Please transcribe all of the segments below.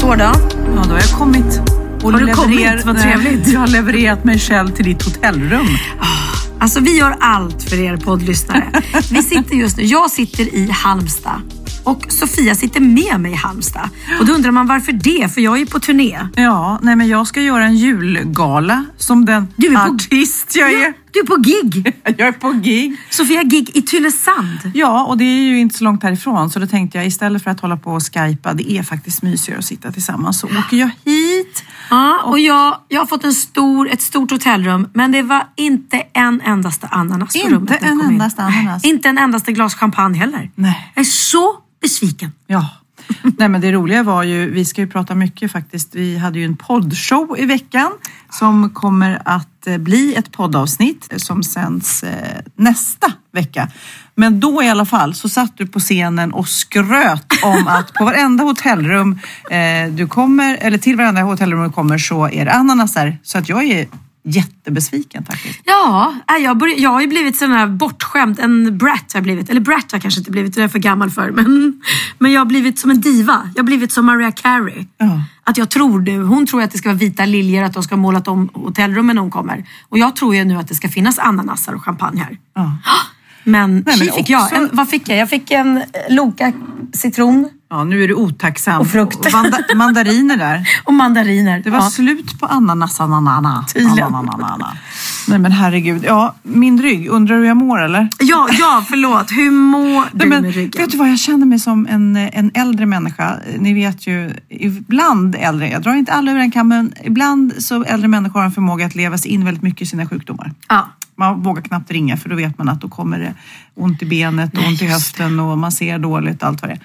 Så då? Ja, då har jag kommit. Och Har du kommit? Vad trevligt. Jag har levererat mig själv till ditt hotellrum. Alltså vi gör allt för er poddlyssnare. Vi sitter just nu, jag sitter i Halmstad och Sofia sitter med mig i Halmstad. Och då undrar man varför det? För jag är ju på turné. Ja, nej men jag ska göra en julgala som den Du är på- artist jag är. Ja, du är på gig! Jag är på gig. Sofia gig i Tylösand. Ja, och det är ju inte så långt härifrån så då tänkte jag istället för att hålla på och skypa, det är faktiskt mysigare att sitta tillsammans, så åker jag hit. Ja, och jag, jag har fått en stor, ett stort hotellrum men det var inte en endaste ananas på Inte rummet. jag en in. endaste ananas. Inte en endaste glas champagne heller. Nej. Jag är så besviken. Ja. Nej men det roliga var ju, vi ska ju prata mycket faktiskt. Vi hade ju en poddshow i veckan som kommer att eh, bli ett poddavsnitt som sänds eh, nästa vecka. Men då i alla fall så satt du på scenen och skröt om att på varenda hotellrum eh, du kommer, eller till varenda hotellrum du kommer så är det ananaser. Så att jag är jättebesviken faktiskt. Ja, nej, jag, börj- jag har ju blivit sån här bortskämd. En brat har jag blivit. Eller brat har jag kanske inte blivit, det är jag för gammal för. Men, men jag har blivit som en diva. Jag har blivit som Mariah Carey. Ja. Att jag tror nu, hon tror att det ska vara vita liljor, att de ska ha målat om hotellrummen när hon kommer. Och jag tror ju nu att det ska finnas ananaser och champagne här. Ja. Men, Nej, men fick jag. också- En, vad fick jag? Jag fick en eh, Loka citron Ja, nu är du otacksam. Och frukt. Och manda- mandariner där. och mandariner. Det var Ja. slut på ananas, ananana. Tydligen. Ananana. Nej men herregud. Ja, min rygg. Undrar hur jag mår eller? Ja, ja, förlåt. Hur mår du Nej, men, med ryggen? vet du vad, jag känner mig som en, en äldre människa. Ni vet ju, ibland äldre, jag drar inte alla över en kam, men ibland så äldre människor har en förmåga att leva sig in väldigt mycket i sina sjukdomar. Ja. Man vågar knappt ringa för då vet man att då kommer det ont i benet och ont i höften och man ser dåligt allt vad det är.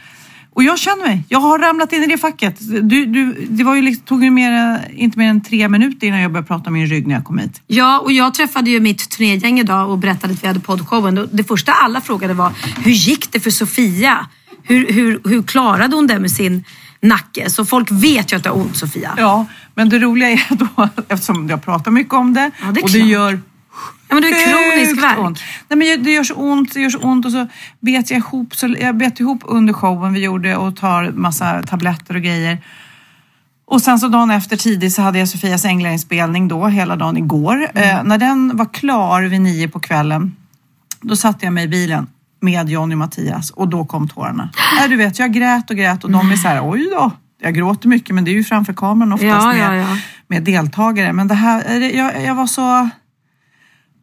Och jag känner mig, jag har ramlat in i det facket. Du, du, det var ju liksom, tog ju mer, inte mer än tre minuter innan jag började prata om min rygg när jag kom hit. Ja, och jag träffade ju mitt turnégäng idag och berättade att vi hade poddshowen. Det första alla frågade var, hur gick det för Sofia? Hur, hur, hur klarade hon det med sin nacke? Så folk vet ju att du har ont Sofia. Ja, men det roliga är då, eftersom jag pratar mycket om det, Ja, det och det gör Ja, men du har kronisk värk. Nej, men det gör så ont, det gör så ont och så bet jag ihop, så jag bet ihop under showen vi gjorde och tar massa tabletter och grejer. Och sen så dagen efter tidigt så hade jag Sofias änglainspelning då, hela dagen igår. Mm. Eh, när den var klar vid nio på kvällen, då satte jag mig i bilen med Johnny och Mattias och då kom tårarna. Äh, du vet, jag grät och grät och de är så här, oj då. Jag gråter mycket men det är ju framför kameran oftast Ja, med, ja, ja. med deltagare. Men det här, eh, jag, jag var så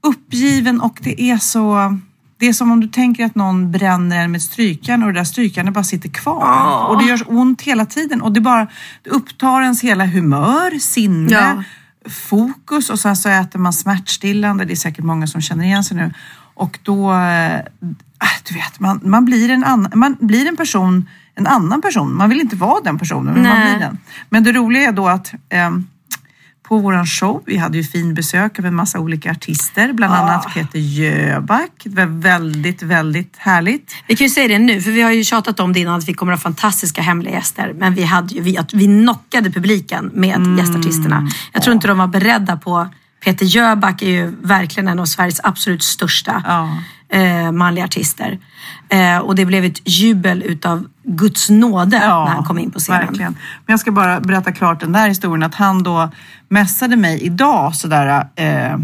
uppgiven och det är så... Det är som om du tänker att någon bränner en med strykjärn och det där strykjärnet bara sitter kvar. Och det gör ont hela tiden och det bara det upptar ens hela humör, sinne, Ja. fokus och sen så äter man smärtstillande. Det är säkert många som känner igen sig nu. Och då, eh, du vet, man, man, blir en annan, man blir en person, en annan person. Man vill inte vara den personen, men man Nej. blir den. Men det roliga är då att ehm, på våran show. Vi hade ju fin besök av en massa olika artister, bland annat Peter Jöback. Det var väldigt, väldigt härligt. Vi kan ju säga det nu, för vi har ju tjatat om det innan att vi kommer att ha fantastiska hemliga gäster. Men vi, hade ju, vi, att vi knockade publiken med Mm. gästartisterna. Jag tror inte de var beredda på... Peter Jöback är ju verkligen en av Sveriges absolut största Ja. Eh, manliga artister. Eh, och det blev ett jubel utav Guds nåde när han kom in på scenen. Verkligen. Men jag ska bara berätta klart den där historien att han då messade mig idag sådär, eh,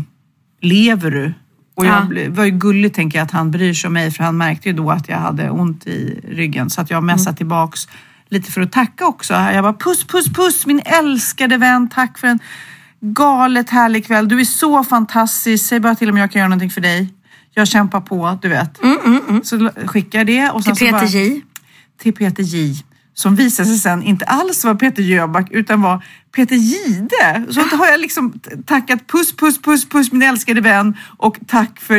lever du? Och jag Ja. var ju gulligt tänker jag att han bryr sig om mig för han märkte ju då att jag hade ont i ryggen. Så att jag messade Mm. tillbaks lite för att tacka också. Jag bara puss, puss, puss min älskade vän. Tack för en galet härlig kväll. Du är så fantastisk. Säg bara till om jag kan göra någonting för dig. Jag kämpar på, du vet. Så skickar jag det. Och sen Mm, Till så bara- Peter J. till Peter J. Som visade sig sen inte alls vara Peter Jöback utan var Peter Gide. Så då har jag liksom tackat puss, puss, puss, puss min älskade vän och tack för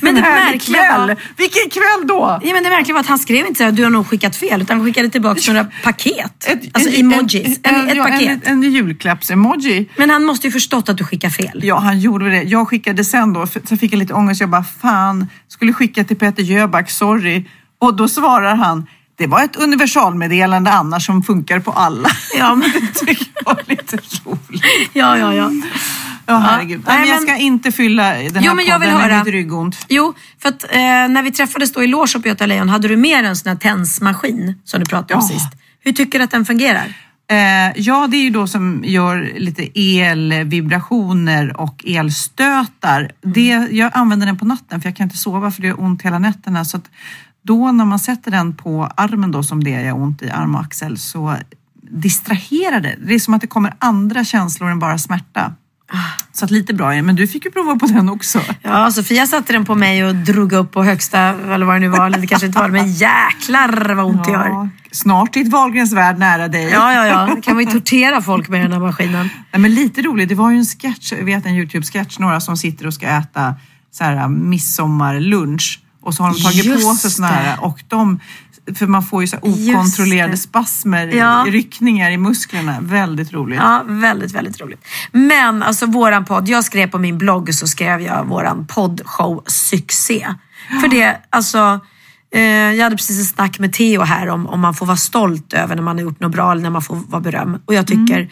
Men en det märkliga kväll. var- Vilken kväll då! Ja, men det märkliga var att han skrev inte så här, du har nog skickat fel, utan han skickade tillbaka några paket. alltså emojis. En, ett ja, paket. En, en julklappsemoji. Men han måste ju förstått att du skickar fel. Ja, han gjorde det. Jag skickade sen då, för- så fick jag lite ångest. Jag bara, fan, skulle skicka till Peter Jöback, sorry. Och då svarar han, det var ett universalmeddelande annars som funkar på alla. Ja, men, Det tycker jag var lite roligt. ja, ja, ja. Ja, herregud. Nej, Nej, men jag ska inte fylla den här Jo, men jag vill med höra. mitt ryggont. Jo, för att eh, när vi träffades då i Loge på Göta Lejon hade du med en sån här tensmaskin som du pratade om Ja. sist. Hur tycker du att den fungerar? Eh, ja, det är ju då som gör lite elvibrationer och elstötar. Mm. Det, jag använder den på natten för jag kan inte sova för det gör ont hela nätterna. Så då när man sätter den på armen då som det gör ont i arm och axel så distraherar det. Det är som att det kommer andra känslor än bara smärta. Så att lite bra är. Men du fick ju prova på den också. Ja, Sofia satte den på mig och drog upp på högsta, eller vad det nu var, eller det kanske inte var men jäklar vad ont det gör. Ja, snart är ett Wahlgrens värld nära dig. Ja, ja, ja. kan man ju tortera folk med den här maskinen. Nej, men lite roligt, det var ju en sketch, jag vet en Youtube-sketch, några som sitter och ska äta så här, midsommarlunch och så har de tagit på Just sig såna här och de, för man får ju så okontrollerade spasmer, Ja. ryckningar i musklerna. Väldigt roligt. Ja, väldigt, väldigt roligt. Men alltså våran podd, jag skrev på min blogg så skrev jag våran poddshow succé. För det, alltså, eh, jag hade precis ett snack med Theo här om, om man får vara stolt över när man har gjort något bra eller när man får vara beröm. Och jag tycker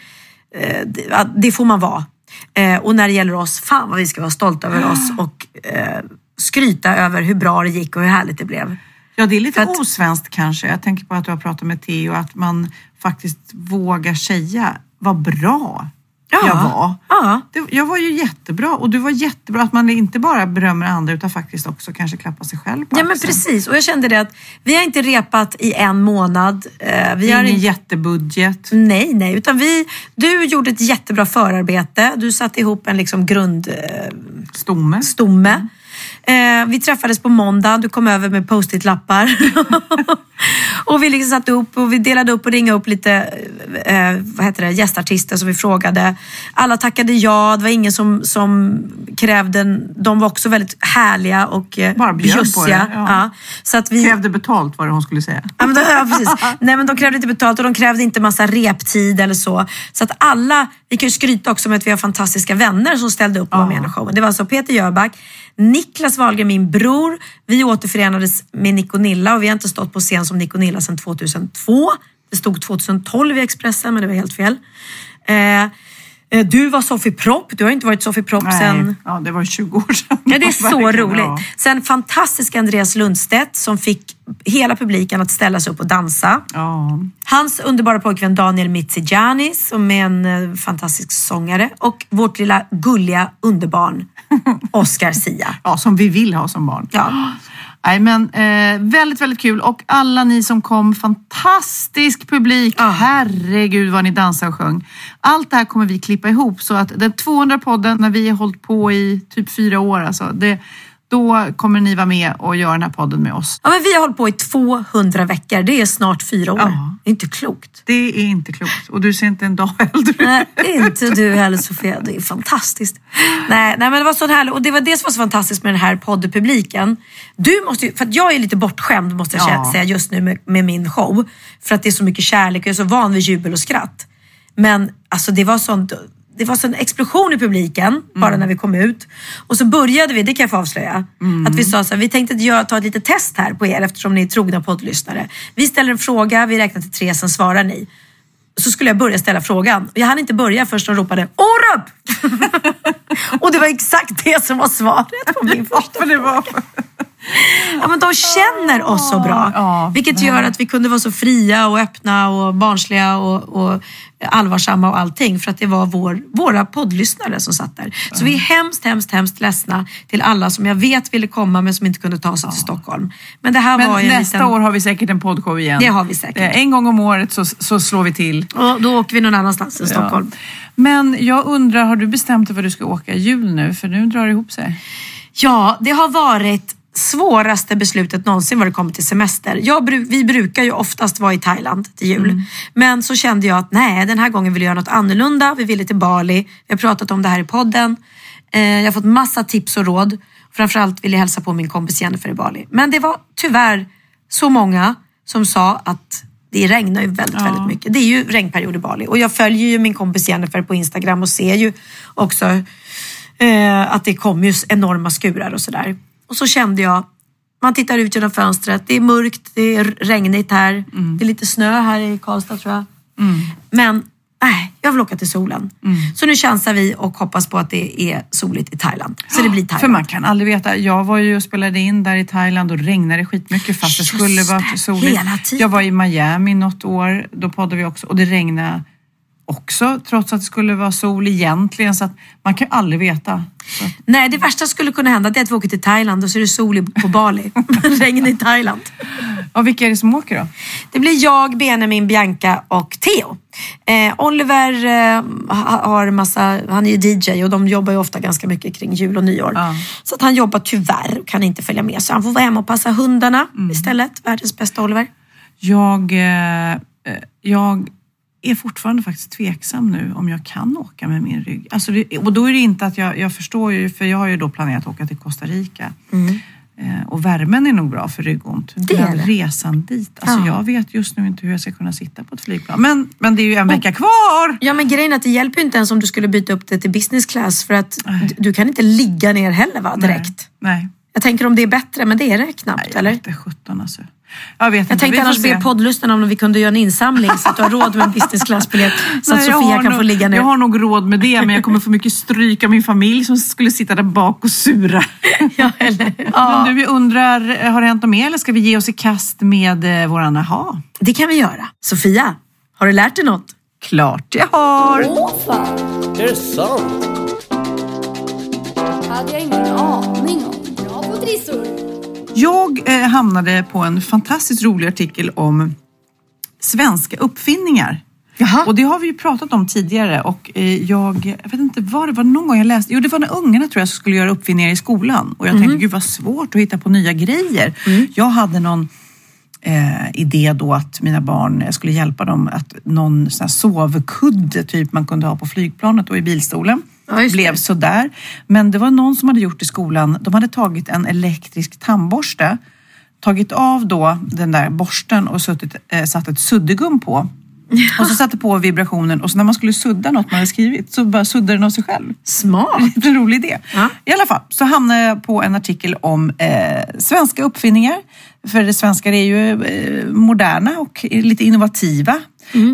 eh, det, att det får man vara. Eh, och när det gäller oss, fan vad vi ska vara stolta över oss och eh, skryta över hur bra det gick och hur härligt det blev. Ja, det är lite att- osvenskt kanske. Jag tänker på att du har pratat med Theo, att man faktiskt vågar säga vad bra jag var. Ja. Det, jag var ju jättebra och du var jättebra. Att man inte bara berömmer andra utan faktiskt också kanske klappar sig själv på Ja men axeln. precis och jag kände det att vi har inte repat i en månad. Eh, vi har Ingen inte, jättebudget. nej, nej, utan vi, du gjorde ett jättebra förarbete. Du satte ihop en liksom grundstomme. Stomme. Eh, vi träffades på måndag, du kom över med post-it-lappar. och vi liksom satte upp och vi delade upp och ringade upp lite eh, vad heter det, gästartister som vi frågade. Alla tackade ja, det var ingen som, som krävde, de var också väldigt härliga och eh, Bara bjöd på bjussiga. det, ja. Så att vi, Krävde betalt var det hon skulle säga. Ja, men, då, ja, precis. Nej, men de krävde inte betalt och de krävde inte massa reptid eller så. Så att alla, vi kan ju skryta också med att vi har fantastiska vänner som ställde upp och var med i showen. Det var alltså Peter Jöback, Niklas Wahlgren, min bror. Vi återförenades med Nick och Nilla och vi har inte stått på scen som Nick och Nilla sedan 2002. Det stod 2012 i Expressen men det var helt fel. Eh, eh, du var Sofie Propp, du har inte varit Sofie Propp sen ja, det var 20 år sedan. Ja, det är så roligt. ja. Sen fantastiska Andreas Lundstedt som fick hela publiken att ställa sig upp och dansa. Ja. Hans underbara pojkvän Daniel Mitzigiani som är en eh, fantastisk sångare och vårt lilla gulliga underbarn Oscar Sia. ja, som vi vill ha som barn. Ja. Nej, men eh, väldigt, väldigt kul. Och alla ni som kom, fantastisk publik. Ja. Herregud vad ni dansade och sjöng. Allt det här kommer vi klippa ihop så att den 200 podden när vi har hållit på i typ fyra år, alltså, det, då kommer ni vara med och göra den här podden med oss. ja, men vi har hållit på i 200 veckor. Det är snart fyra år. Ja. Det är inte klokt. Det är inte klokt och du ser inte en dag äldre. Nej, inte du heller Sofia. Det är fantastiskt. Nej, nej men det var så härligt. Och det var det som var så fantastiskt med den här poddpubliken. Du måste ju, för att jag är lite bortskämd måste jag Ja. säga just nu med, med min show. För att det är så mycket kärlek och jag är så van vid jubel och skratt. Men alltså det var sånt det var sån explosion i publiken bara när vi kom ut. Och så började vi, det kan jag få avslöja, att vi sa så här, vi tänkte göra, ta ett litet test här på er eftersom ni är trogna poddlyssnare. Vi ställer en fråga, vi räknar till tre, sen svarar ni så skulle jag börja ställa frågan. Jag hann inte börja först de ropade Orup! och det var exakt det som var svaret på min första var... Ja, men de känner oss så bra. Ja, vilket gör att vi kunde vara så fria och öppna och barnsliga och, och allvarsamma och allting. För att det var vår, våra poddlyssnare som satt där. Så vi är hemskt, hemskt, hemskt ledsna till alla som jag vet ville komma men som inte kunde ta sig till Stockholm. Men det här Men var ju nästa liten... år har vi säkert en poddshow igen. Det har vi säkert. Eh, En gång om året så, så slår vi till. Och då åker vi någon annanstans än Stockholm. Men jag undrar, har du bestämt dig för att du ska åka i jul nu? För nu drar det ihop sig. Ja, det har varit svåraste beslutet någonsin vad det kommer till semester. Jag, vi brukar ju oftast vara i Thailand till jul. Men så kände jag att nej, den här gången vill jag göra något annorlunda. Vi ville till Bali. Vi har pratat om det här i podden. Eh, jag har fått massa tips och råd. Framförallt vill jag hälsa på min kompis Jennifer i Bali. Men det var tyvärr så många som sa att det regnar ju väldigt, väldigt mycket. Det är ju regnperiod i Bali. Och jag följer ju min kompis Jennifer på Instagram och ser ju också eh, att det kommer ju enorma skurar och sådär. Och så kände jag, man tittar ut genom fönstret, det är mörkt, det är regnigt här, det är lite snö här i Karlstad tror jag. Men nej, jag vill åka till solen. Så nu chansar vi och hoppas på att det är soligt i Thailand. Så det blir Thailand. För man kan aldrig veta. Jag var ju och spelade in där i Thailand och regnade skitmycket fast det Just skulle vara det, soligt. hela tiden. Jag var i Miami något år, då poddade vi också och det regnade också trots att det skulle vara sol egentligen. Så att man kan ju aldrig veta. Så Nej, det värsta skulle kunna hända det är att vi åker till Thailand och så är det sol på Bali. Regn i Thailand. ja, vilka är det som åker då? Det blir jag, Benjamin, Bianca och Theo. Eh, Oliver eh, ha- har massa, han är ju DJ och de jobbar ju ofta ganska mycket kring jul och nyår. Ja. Så att han jobbar tyvärr och kan inte följa med. Så han får vara hemma och passa hundarna istället. Världens bästa Oliver. Jag, eh, eh, jag är fortfarande faktiskt tveksam nu om jag kan åka med min rygg. Alltså det, och då är det inte att jag, jag förstår ju, för jag har ju då planerat att åka till Costa Rica. Eh, och värmen är nog bra för ryggont. Det är det. resan dit. Alltså Ja. Jag vet just nu inte hur jag ska kunna sitta på ett flygplan. Men, men det är ju en vecka kvar! Ja men grejen är att det hjälper ju inte ens om du skulle byta upp det till business class för att du, du kan inte ligga ner heller va, direkt. Nej. Jag tänker om det är bättre, men det är det knappt Nej, jag eller? inte sjutton alltså. Jag vet Jag inte. tänkte vi får annars be poddlusten om vi kunde göra en insamling så att du har råd med en business class-biljett så att Nej, jag Sofia har kan nog, få ligga ner. Jag har nog råd med det, men jag kommer få mycket stryk av min familj som skulle sitta där bak och sura. Ja, eller, ja. Men du, vi undrar, har det hänt något mer eller ska vi ge oss i kast med eh, våran aha? Det kan vi göra. Sofia, har du lärt dig något? Klart jag har! Åh fan! Är det sant? hade jag ingen aning om. Bra på trissor! Jag eh, hamnade på en fantastiskt rolig artikel om svenska uppfinningar. Jaha. Och det har vi ju pratat om tidigare och eh, jag, jag vet inte vad det var någon gång jag läste, jo det var när ungarna tror jag skulle göra uppfinningar i skolan och jag tänkte gud vad svårt att hitta på nya grejer. Jag hade någon eh, idé då att mina barn jag skulle hjälpa dem att någon sån här sovkudde typ man kunde ha på flygplanet och i bilstolen. Ja, det. Blev sådär. Men det var någon som hade gjort i skolan, de hade tagit en elektrisk tandborste tagit av då den där borsten och suttit, eh, satt ett suddgum på. Och så satte på vibrationen och så när man skulle sudda något man hade skrivit så bara suddade den av sig själv. Smart. En rolig idé. Ja. I alla fall så hamnade jag på en artikel om eh, svenska uppfinningar. För det svenskar är ju eh, moderna och lite innovativa,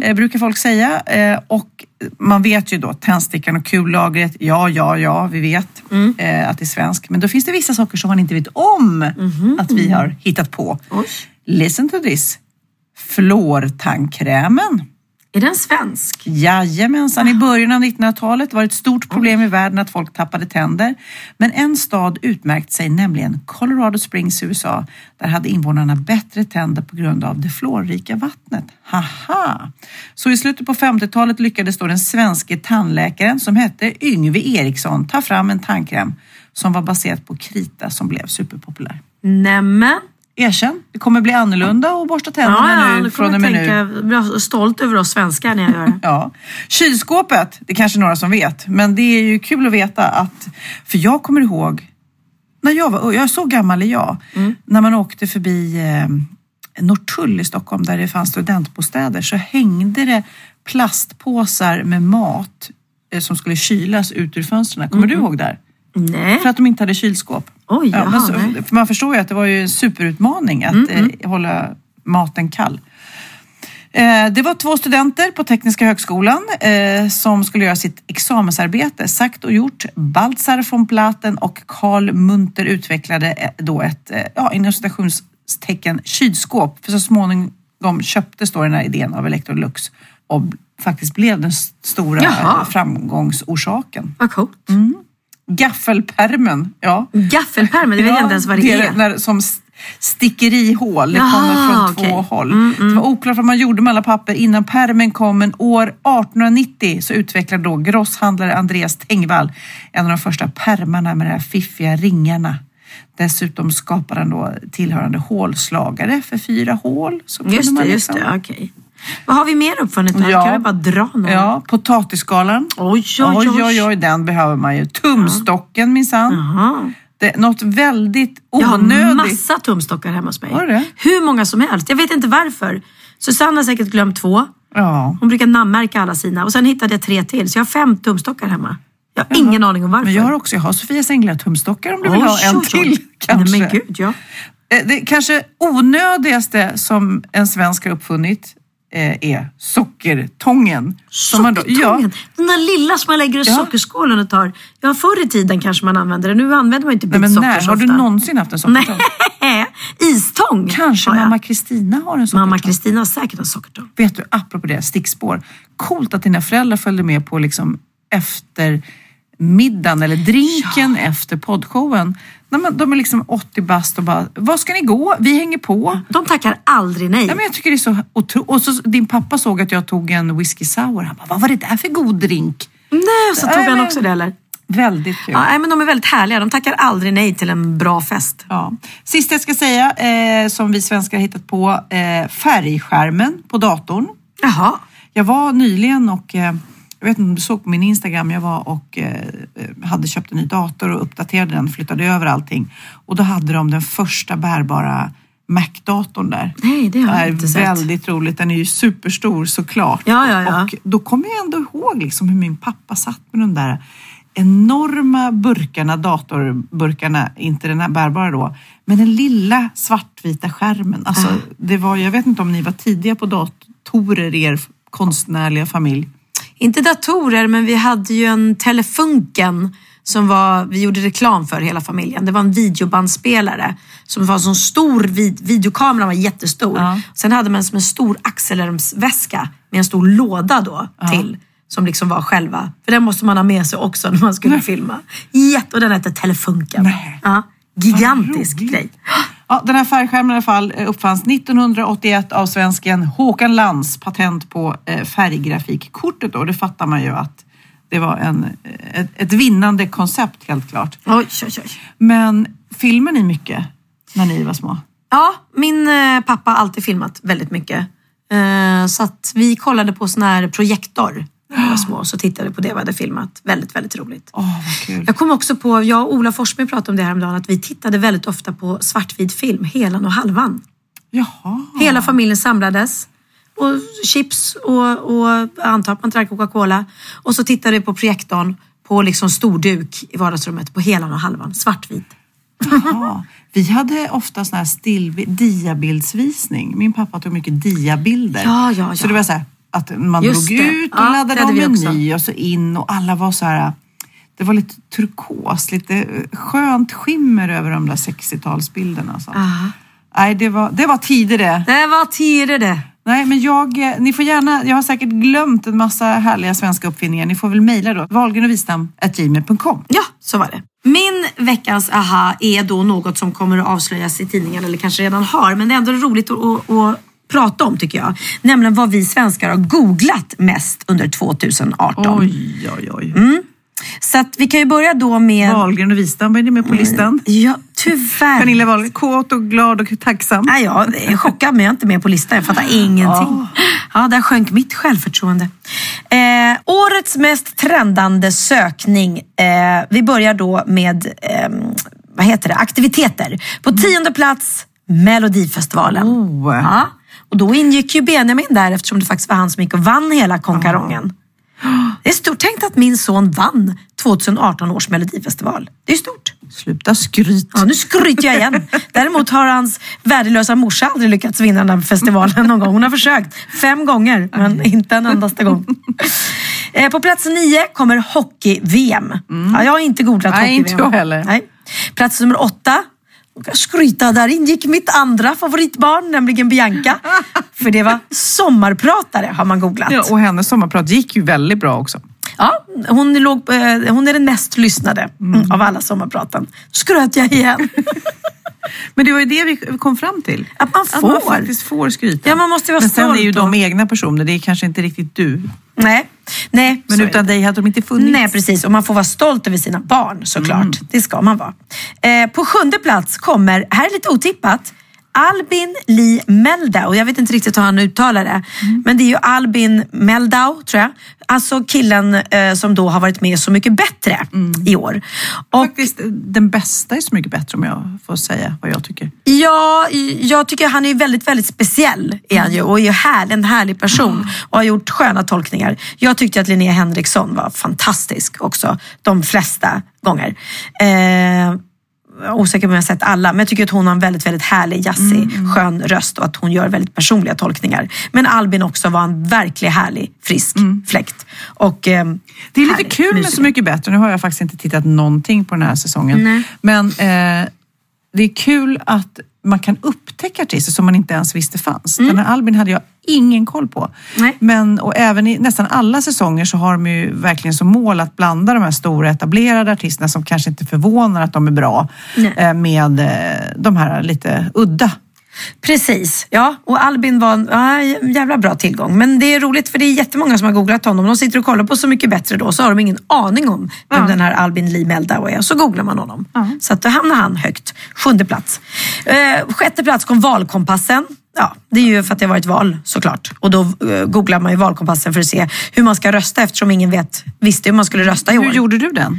eh, brukar folk säga. Eh, och man vet ju då tändstickan och kullagret, ja, ja, ja, vi vet eh, att det är svensk. Men då finns det vissa saker som man inte vet om att vi har hittat på. Oj. Listen to this. Fluortandkrämen. Är den svensk? Jajamensan, i början av 1900-talet var det ett stort problem i världen att folk tappade tänder. Men en stad utmärkte sig, nämligen Colorado Springs i USA. Där hade invånarna bättre tänder på grund av det fluorrika vattnet. Haha! Så i slutet på 50-talet lyckades då den svenske tandläkaren som hette Yngve Eriksson ta fram en tandkräm som var baserad på krita som blev superpopulär. Nämen. Erkänn, det kommer bli annorlunda att borsta tänderna Ja, ja, nu nu från och med nu. tänka, jag blir stolt över oss svenskar när jag gör det. Ja. Kylskåpet, det är kanske några som vet, men det är ju kul att veta att, för jag kommer ihåg, när jag var jag är så gammal är jag, när man åkte förbi eh, Norrtull i Stockholm där det fanns studentbostäder så hängde det plastpåsar med mat eh, som skulle kylas ut ur fönstren. Kommer du ihåg där? Nej. För att de inte hade kylskåp. Oj, Ja, jaha, så, för man förstår ju att det var ju en superutmaning att eh, hålla maten kall. Eh, Det var två studenter på Tekniska högskolan eh, som skulle göra sitt examensarbete. Sagt och gjort. Baltzar von Platen och Carl Munter utvecklade eh, då ett, eh, ja, inom citationstecken, kylskåp. För så småningom köptes då den här idén av Electrolux och faktiskt blev den stora Jaha. framgångsorsaken. Vad coolt. Gaffelpermen, ja. Gaffelpermen, det vet jag inte ens vad det, är. När, som stickerihål, det kommer från två håll. Det var oklart vad man gjorde med alla papper innan permen kom, men år 1890 så utvecklade då grosshandlare Andreas Tengvall en av de första permarna med de här fiffiga ringarna. Dessutom skapade han då tillhörande hålslagare för fyra hål. Så Just man det, just liksom- det. Okej. Vad har vi mer uppfunnit? Ja. Kan vi bara dra någon? Ja, potatisskalan. Oj, oj, oj. oj, oj, oj, den behöver man ju. Tumstocken minsann. Jaha. Det, något väldigt Jag har onödigt. massa tumstockar hemma hos mig. Det? Hur många som helst. Jag vet inte varför. Susanne har säkert glömt två. Ja. Hon brukar namnmärka alla sina. Och sen hittade jag tre till. Så jag har fem tumstockar hemma. Jag har ingen aning om varför. Men jag har också, jag har Sofias Änglar-tumstockar om du vill ha en oj, oj. till kanske. Nej, men gud, ja. Eh, Det kanske onödigaste som en svensk har uppfunnit är sockertången. Man då- Sockertången. Den där lilla som man lägger i Ja. sockerskålen och tar. Ja, förr i tiden kanske man använde det. Nu använder man inte Nej, men när har du någonsin haft en sockertång? Nej, istång Kanske mamma Kristina har en sockertång. Mamma Kristina har säkert en sockertång. Vet du, apropå det, stickspår. Coolt att dina föräldrar följde med på liksom efter middagen eller drinken efter poddshowen. Nej, de är liksom 80 bast och bara, vad ska ni gå? Vi hänger på. De tackar aldrig nej. Ja, men jag tycker det är så otro... Och så din pappa såg att jag tog en whisky sour. Han bara, vad var det där för god drink? Nej, så tog Nej, han men- också det eller? Väldigt kul. Ja, nej, men de är väldigt härliga. De tackar aldrig nej till en bra fest. Ja. Sista jag ska säga, eh, som vi svenskar hittat på, eh, färgskärmen på datorn. Jaha. Jag var nyligen och, eh, jag vet inte om du såg på min Instagram, jag var och eh, hade köpt en ny dator och uppdaterade den, flyttade över allting. Och då hade de den första bärbara Mac-datorn där. Nej, det har jag är inte sett. väldigt roligt. Den är ju superstor såklart. Ja, ja, ja. Och då kommer jag ändå ihåg liksom hur min pappa satt med de där enorma burkarna, datorburkarna, inte den här bärbara då, men den lilla svartvita skärmen. Alltså, Ah. det var, jag vet inte om ni var tidiga på datorer i er konstnärliga familj. Inte datorer, men vi hade ju en Telefunken som var, vi gjorde reklam för hela familjen. Det var en videobandspelare som var en sån stor, vid, videokameran var jättestor. Ja. Sen hade man som en stor axelärmsväska med en stor låda då till. Som liksom var själva, för den måste man ha med sig också när man skulle filma. Jätte, och den hette Telefunken. Nej. Ja, gigantisk grej. Ja, den här färgskärmen i alla fall eh, uppfanns 1981 av svensken Håkan Lantz patent på eh, färggrafikkortet. Och det fattar man ju att det var en, eh, ett, ett vinnande koncept helt klart. Oj, oj, oj. Men filmar ni mycket när ni var små? Ja, min pappa har alltid filmat väldigt mycket. Så att vi kollade på sån här projektor när vi var små. Så tittade vi på det vi hade filmat. Väldigt, väldigt roligt. Kul. Jag kom också på, jag och Ola Forsberg pratade om det häromdagen, att vi tittade väldigt ofta på svartvit film, helan och halvan. Jaha. Hela familjen samlades. Och chips och, och antar att man drack Coca-Cola. Och så tittade vi på projektorn på liksom stor duk i vardagsrummet på helan och halvan, svartvit. Jaha. Vi hade ofta sån här still, diabildsvisning. Min pappa tog mycket diabilder. Ja, ja, ja. Så det var så här att man Just drog det. ut och Ja, laddade om en ny och så in och alla var så här. Det var lite turkos, lite skönt skimmer över de där 60-talsbilderna. och sånt. Aha. Nej, det var, det var tider det. Det var tider det. Nej, men jag, eh, ni får gärna, jag har säkert glömt en massa härliga svenska uppfinningar. Ni får väl mejla då. wahlgrenochwistam.gmail.com Ja, så var det. Min veckans aha är då något som kommer att avslöjas i tidningen eller kanske redan har, men det är ändå roligt att, att, att prata om tycker jag. Nämligen vad vi svenskar har googlat mest under 2018. Oj, oj, oj. Så att vi kan ju börja då med... Wahlgren och Wistam, är ni med på listan? Ja, tyvärr. Pernilla Wahlgren, kåt och glad och tacksam. Nej, jag är chockad men jag är inte med på listan. Jag fattar ingenting. Ja, där sjönk mitt självförtroende. Eh, årets mest trendande sökning. Eh, vi börjar då med ehm, vad heter det? aktiviteter. På tionde plats Melodifestivalen. Oh. Ja, och då ingick ju Benjamin där eftersom det faktiskt var han som gick och vann hela konkarongen. Det är stort. Tänk att min son vann 2018 års melodifestival. Det är stort. Sluta skryt. Ja, nu skryter jag igen. Däremot har hans värdelösa morsa aldrig lyckats vinna den här festivalen någon gång. Hon har försökt fem gånger, men inte en endaste gång. Eh, På plats nio kommer hockey-VM. Ja, jag har inte googlat Nej, hockey-VM. inte jag heller. Nej. Plats nummer åtta. Jag kan skryta, där ingick mitt andra favoritbarn, nämligen Bianca. För det var sommarpratare har man googlat. Ja, och hennes sommarprat gick ju väldigt bra också. Ja, hon, låg, eh, hon är den mest lyssnade mm, av alla sommarpraten. Skröt jag igen. Men det var ju det vi kom fram till. Att man Att man får. faktiskt får skryta. Ja, man måste vara Men sen är ju de egna personer, det är kanske inte riktigt du. Nej, nej. Men utan dig hade de inte funnits. Nej, precis. Och man får vara stolt över sina barn såklart. Det ska man vara. Eh, på sjunde plats kommer, här är lite otippat, Albin Lee Meldau. Jag vet inte riktigt hur han uttalar det. Men det är ju Albin Meldau, tror jag. Alltså killen eh, som då har varit med Så mycket bättre i år. Och Faktiskt, den bästa är så mycket bättre om jag får säga vad jag tycker. Ja, jag tycker han är väldigt, väldigt speciell är han ju, och är här, en härlig person och har gjort sköna tolkningar. Jag tyckte att Linnea Henriksson var fantastisk också, de flesta gånger. Eh, osäker på om jag har sett alla, men jag tycker att hon har en väldigt, väldigt härlig, jazzig, skön röst och att hon gör väldigt personliga tolkningar. Men Albin också var en verklig härlig, frisk fläkt. Och, eh, Det är lite härlig kul med musiker. Så mycket bättre. Nu har jag faktiskt inte tittat någonting på den här säsongen. Men eh, det är kul att man kan upptäcka artister som man inte ens visste fanns. Den här Albin hade jag ingen koll på. Nej. Men, och även i nästan alla säsonger så har de ju verkligen som mål att blanda de här stora etablerade artisterna som kanske inte förvånar att de är bra Nej. eh, med eh, de här lite udda. Precis, ja. Och Albin var en ja, jävla bra tillgång. Men det är roligt för det är jättemånga som har googlat honom. De sitter och kollar på Så mycket bättre då så har de ingen aning om vem den här Albin Lee Meldau är. Så googlar man honom. Så att då hamnar han högt. Sjunde plats. Eh, sjätte plats kom Valkompassen. Ja, det är ju för att det har varit val såklart. Och då eh, googlar man ju Valkompassen för att se hur man ska rösta eftersom ingen vet, visste hur man skulle rösta i år. Hur gjorde du den?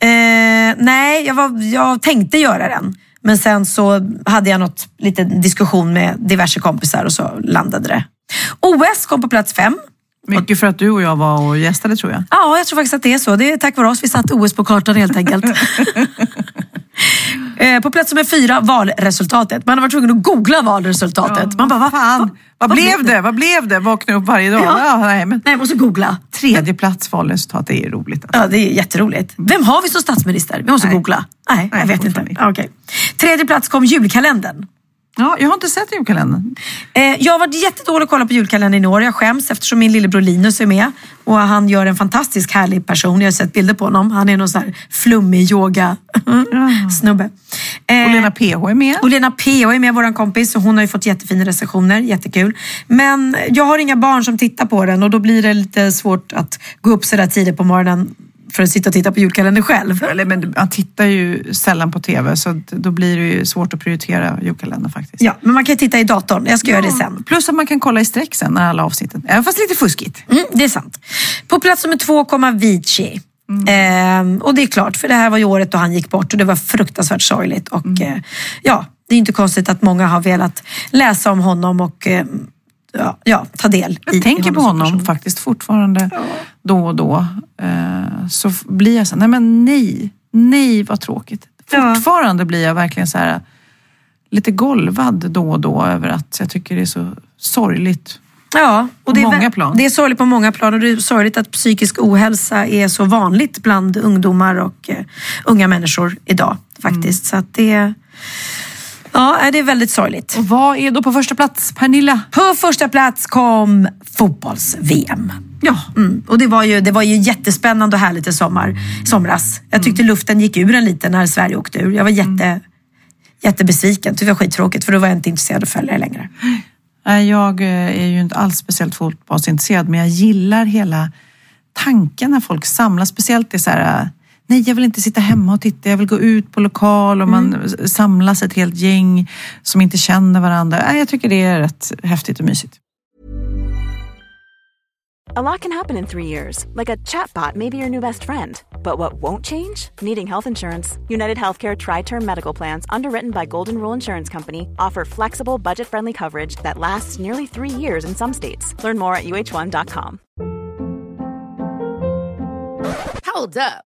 Eh, nej, jag, var, jag tänkte göra den. Men sen så hade jag något liten diskussion med diverse kompisar och så landade det. OS kom på plats fem. Mycket för att du och jag var och gästade tror jag. Ja, jag tror faktiskt att det är så. Det är tack vare oss vi satte OS på kartan helt enkelt. Eh, på plats nummer fyra, valresultatet. Man har varit tvungen att googla valresultatet. Man bara, va? Fan, Va- vad, blev det? Vad blev det? Vakna upp varje dag. Ja. Ja. nej, men Nej, jag måste googla. tredje plats valresultat, det är roligt. Alltså. Ja, det är jätteroligt. Vem har vi som statsminister? Vi måste Nej. googla. Nej, jag Nej, vet inte. inte. Ja, Okej. Tredje plats kom julkalendern. Ja, jag har inte sett julkalendern. Eh, jag har varit jättedålig att kolla på julkalendern i år. Jag skäms eftersom min lillebror Linus är med. Och han gör en fantastisk härlig person. Jag har sett bilder på honom. Han är någon sån här flummig yoga snubbe. Eh, Och Lena PH är med. och Lena P.O. är med, vår kompis. Och hon har ju fått jättefina recensioner. Jättekul. Men jag har inga barn som tittar på den och då blir det lite svårt att gå upp så där tidigt på morgonen för att sitta och titta på julkalendern själv. Eller, men man tittar ju sällan på TV så då blir det ju svårt att prioritera julkalendern faktiskt. Ja, men man kan titta i datorn. Jag ska göra det sen. Plus att man kan kolla i sträck sen när alla avsnitten, även fast lite fuskigt. Mm, det är sant. På plats nummer två kom Avicii. Ehm, och det är klart, för det här var ju året då han gick bort och det var fruktansvärt sorgligt. Och eh, ja, det är inte konstigt att många har velat läsa om honom och eh, ja, ja, ta del Jag i tänker på honom person. faktiskt fortfarande då och då. Eh, så blir jag så nej men nej, nej vad tråkigt. Ja. Fortfarande blir jag verkligen så här lite golvad då och då över att jag tycker det är så sorgligt. Ja, och det är, det är sorgligt på många plan och det är sorgligt att psykisk ohälsa är så vanligt bland ungdomar och eh, unga människor idag faktiskt. Så att det, ja, det är väldigt sorgligt. Och vad är då på första plats, Pernilla? På första plats kom fotbolls-VM. Ja, Mm. Och det var, ju, det var ju jättespännande och härligt i sommar, somras. Jag tyckte luften gick ur en lite när Sverige åkte ur. Jag var jätte, jättebesviken. Tyckte det var skittråkigt för då var jag inte intresserad av att följa det längre. Nej, jag eh, är ju inte alls speciellt fotbollsintresserad men jag gillar hela tanken när folk samlas. Speciellt det så här, eh, nej jag vill inte sitta hemma och titta, jag vill gå ut på lokal och man Mm. samlas ett helt gäng som inte känner varandra. Nej, jag tycker det är rätt häftigt och mysigt. A lot can happen in three years, like a chatbot may be your new best friend. But what won't change? Needing health insurance. United Healthcare Tri Term Medical Plans, underwritten by Golden Rule Insurance Company, offer flexible, budget friendly coverage that lasts nearly three years in some states. Learn more at uh1.com. Hold up.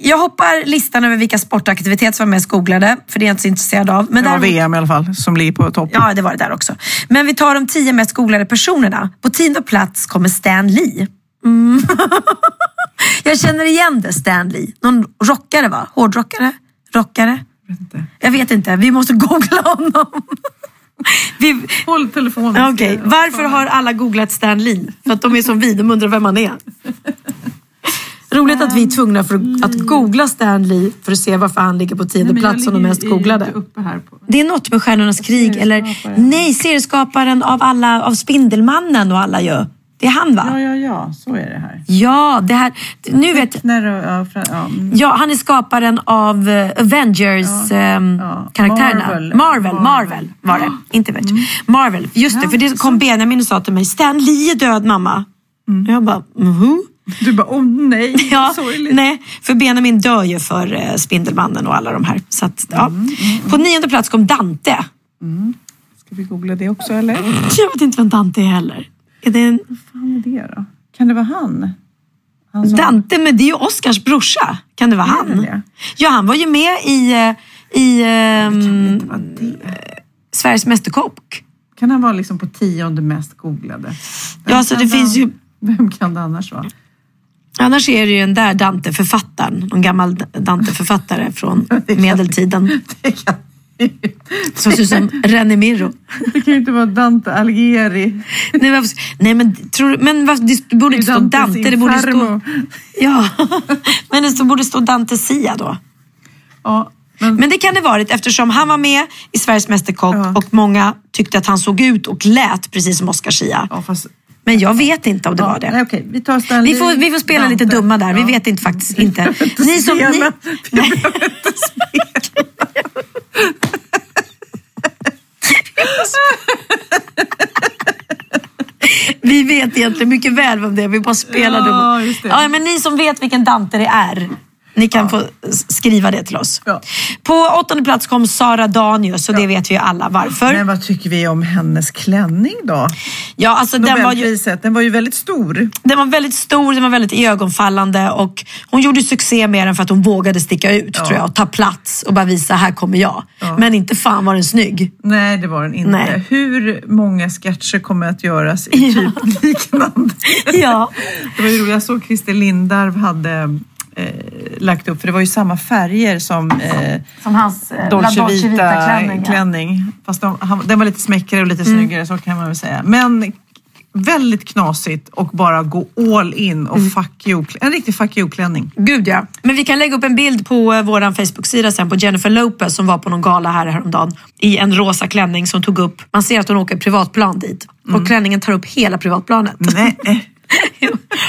Jag hoppar listan över vilka sportaktiviteter som var mest googlade, för det är jag inte så intresserad av. Men det var VM i alla fall, som ligger på topp. Ja, det var det där också. Men vi tar de tio mest googlade personerna. På tionde plats kommer Stan Lee. Mm. jag känner igen det, Stan Lee. Någon rockare va? Hårdrockare? Rockare? Jag vet inte. Jag vet inte, vi måste googla honom. Vi... Håll telefonen. Okay. Varför har alla googlat Stan Lee? För att de är som vi, de undrar vem han är. Roligt att vi är tvungna för att googla Stanley för att se varför han ligger på tionde plats som de mest googlade. Det är något med Stjärnornas krig eller nej, serieskaparen av alla, av Spindelmannen och alla ju. Det är han va? Ja, ja, ja, så är det här. Ja, det här... Nu vet ja, ja, mm. Ja, han är skaparen av eh, Avengers-karaktärerna. ja. Marvel. Marvel. Marvel, Marvel var det. Inte Avengers. Marvel, just det. För det kom Benjamin och sa till mig, Stan Lee är död mamma. Jag bara, mhm. Du bara, åh nej, Ja, sorgligt. nej, för Benjamin dör ju för eh, Spindelmannen och alla de här. Så att, ja. På nionde plats kom Dante. Ska vi googla det också eller? Jag vet inte vem Dante är heller. Är det en Vad fan är det då? Kan det vara han? han som- Dante, men det är ju Oscars brorsa. Kan det vara han? det? Ja, han var ju med i, eh, i det. Sveriges Mästerkock. Kan han vara liksom på tionde mest googlade? Vem Ja, så det finns ju... Vem kan det annars vara? Annars är det ju den där Dante-författaren, någon gammal Dante-författare från medeltiden. Som ser ut som René Mirro. det kan ju inte vara Dante Alighieri. Nej, varför, nej men, tror, men varför, det borde inte stå Dante, det borde stå... Ja, men det borde stå Dante Sia då. Ja, men, Men det kan det varit eftersom han var med i Sveriges Mästerkock Ja. och många tyckte att han såg ut och lät precis som Oscar Sia. ja, fast, Men jag vet inte om det ja, var det. Nej, okej, vi tar Stanley. Vi får, vi får spela lite Dante. dumma där. Vi Ja. vet inte faktiskt inte. Ni som, ni, spela. nej. Vi vet egentligen mycket väl vem det är. Vi bara spelar Ja, dumma. Ja, men ni som vet vilken Dante det är. Ni kan få s- skriva det till oss. Ja. På åttonde plats kom Sara Danius och det vet vi ju alla varför. Men vad tycker vi om hennes klänning då? ja, alltså, den, var ju, den var ju väldigt stor. den var väldigt stor, den var väldigt iögonfallande och hon gjorde succé med den för att hon vågade sticka ut tror jag och ta plats och bara visa här kommer jag. Men inte fan var den snygg. Nej, det var den inte. Nej. Hur många sketcher kommer att göras i typ liknande? Ja. Det var ju roligt, jag såg Christer Lindarw hade eh, lagt upp, för det var ju samma färger som eh, Som hans eh, Dolce Vita, Vita-klänning. klänning. Fast de, han, den var lite smäckare och lite Mm. snyggare, så kan man väl säga. Men väldigt knasigt och bara gå all in och Mm. fuck you. En riktig fuck you-klänning. Gud ja. Men vi kan lägga upp en bild på eh, vår Facebook-sida sen på Jennifer Lopez som var på någon gala här häromdagen i en rosa klänning som tog upp, man ser att hon åker privatplan dit och klänningen tar upp hela privatplanet. Nej.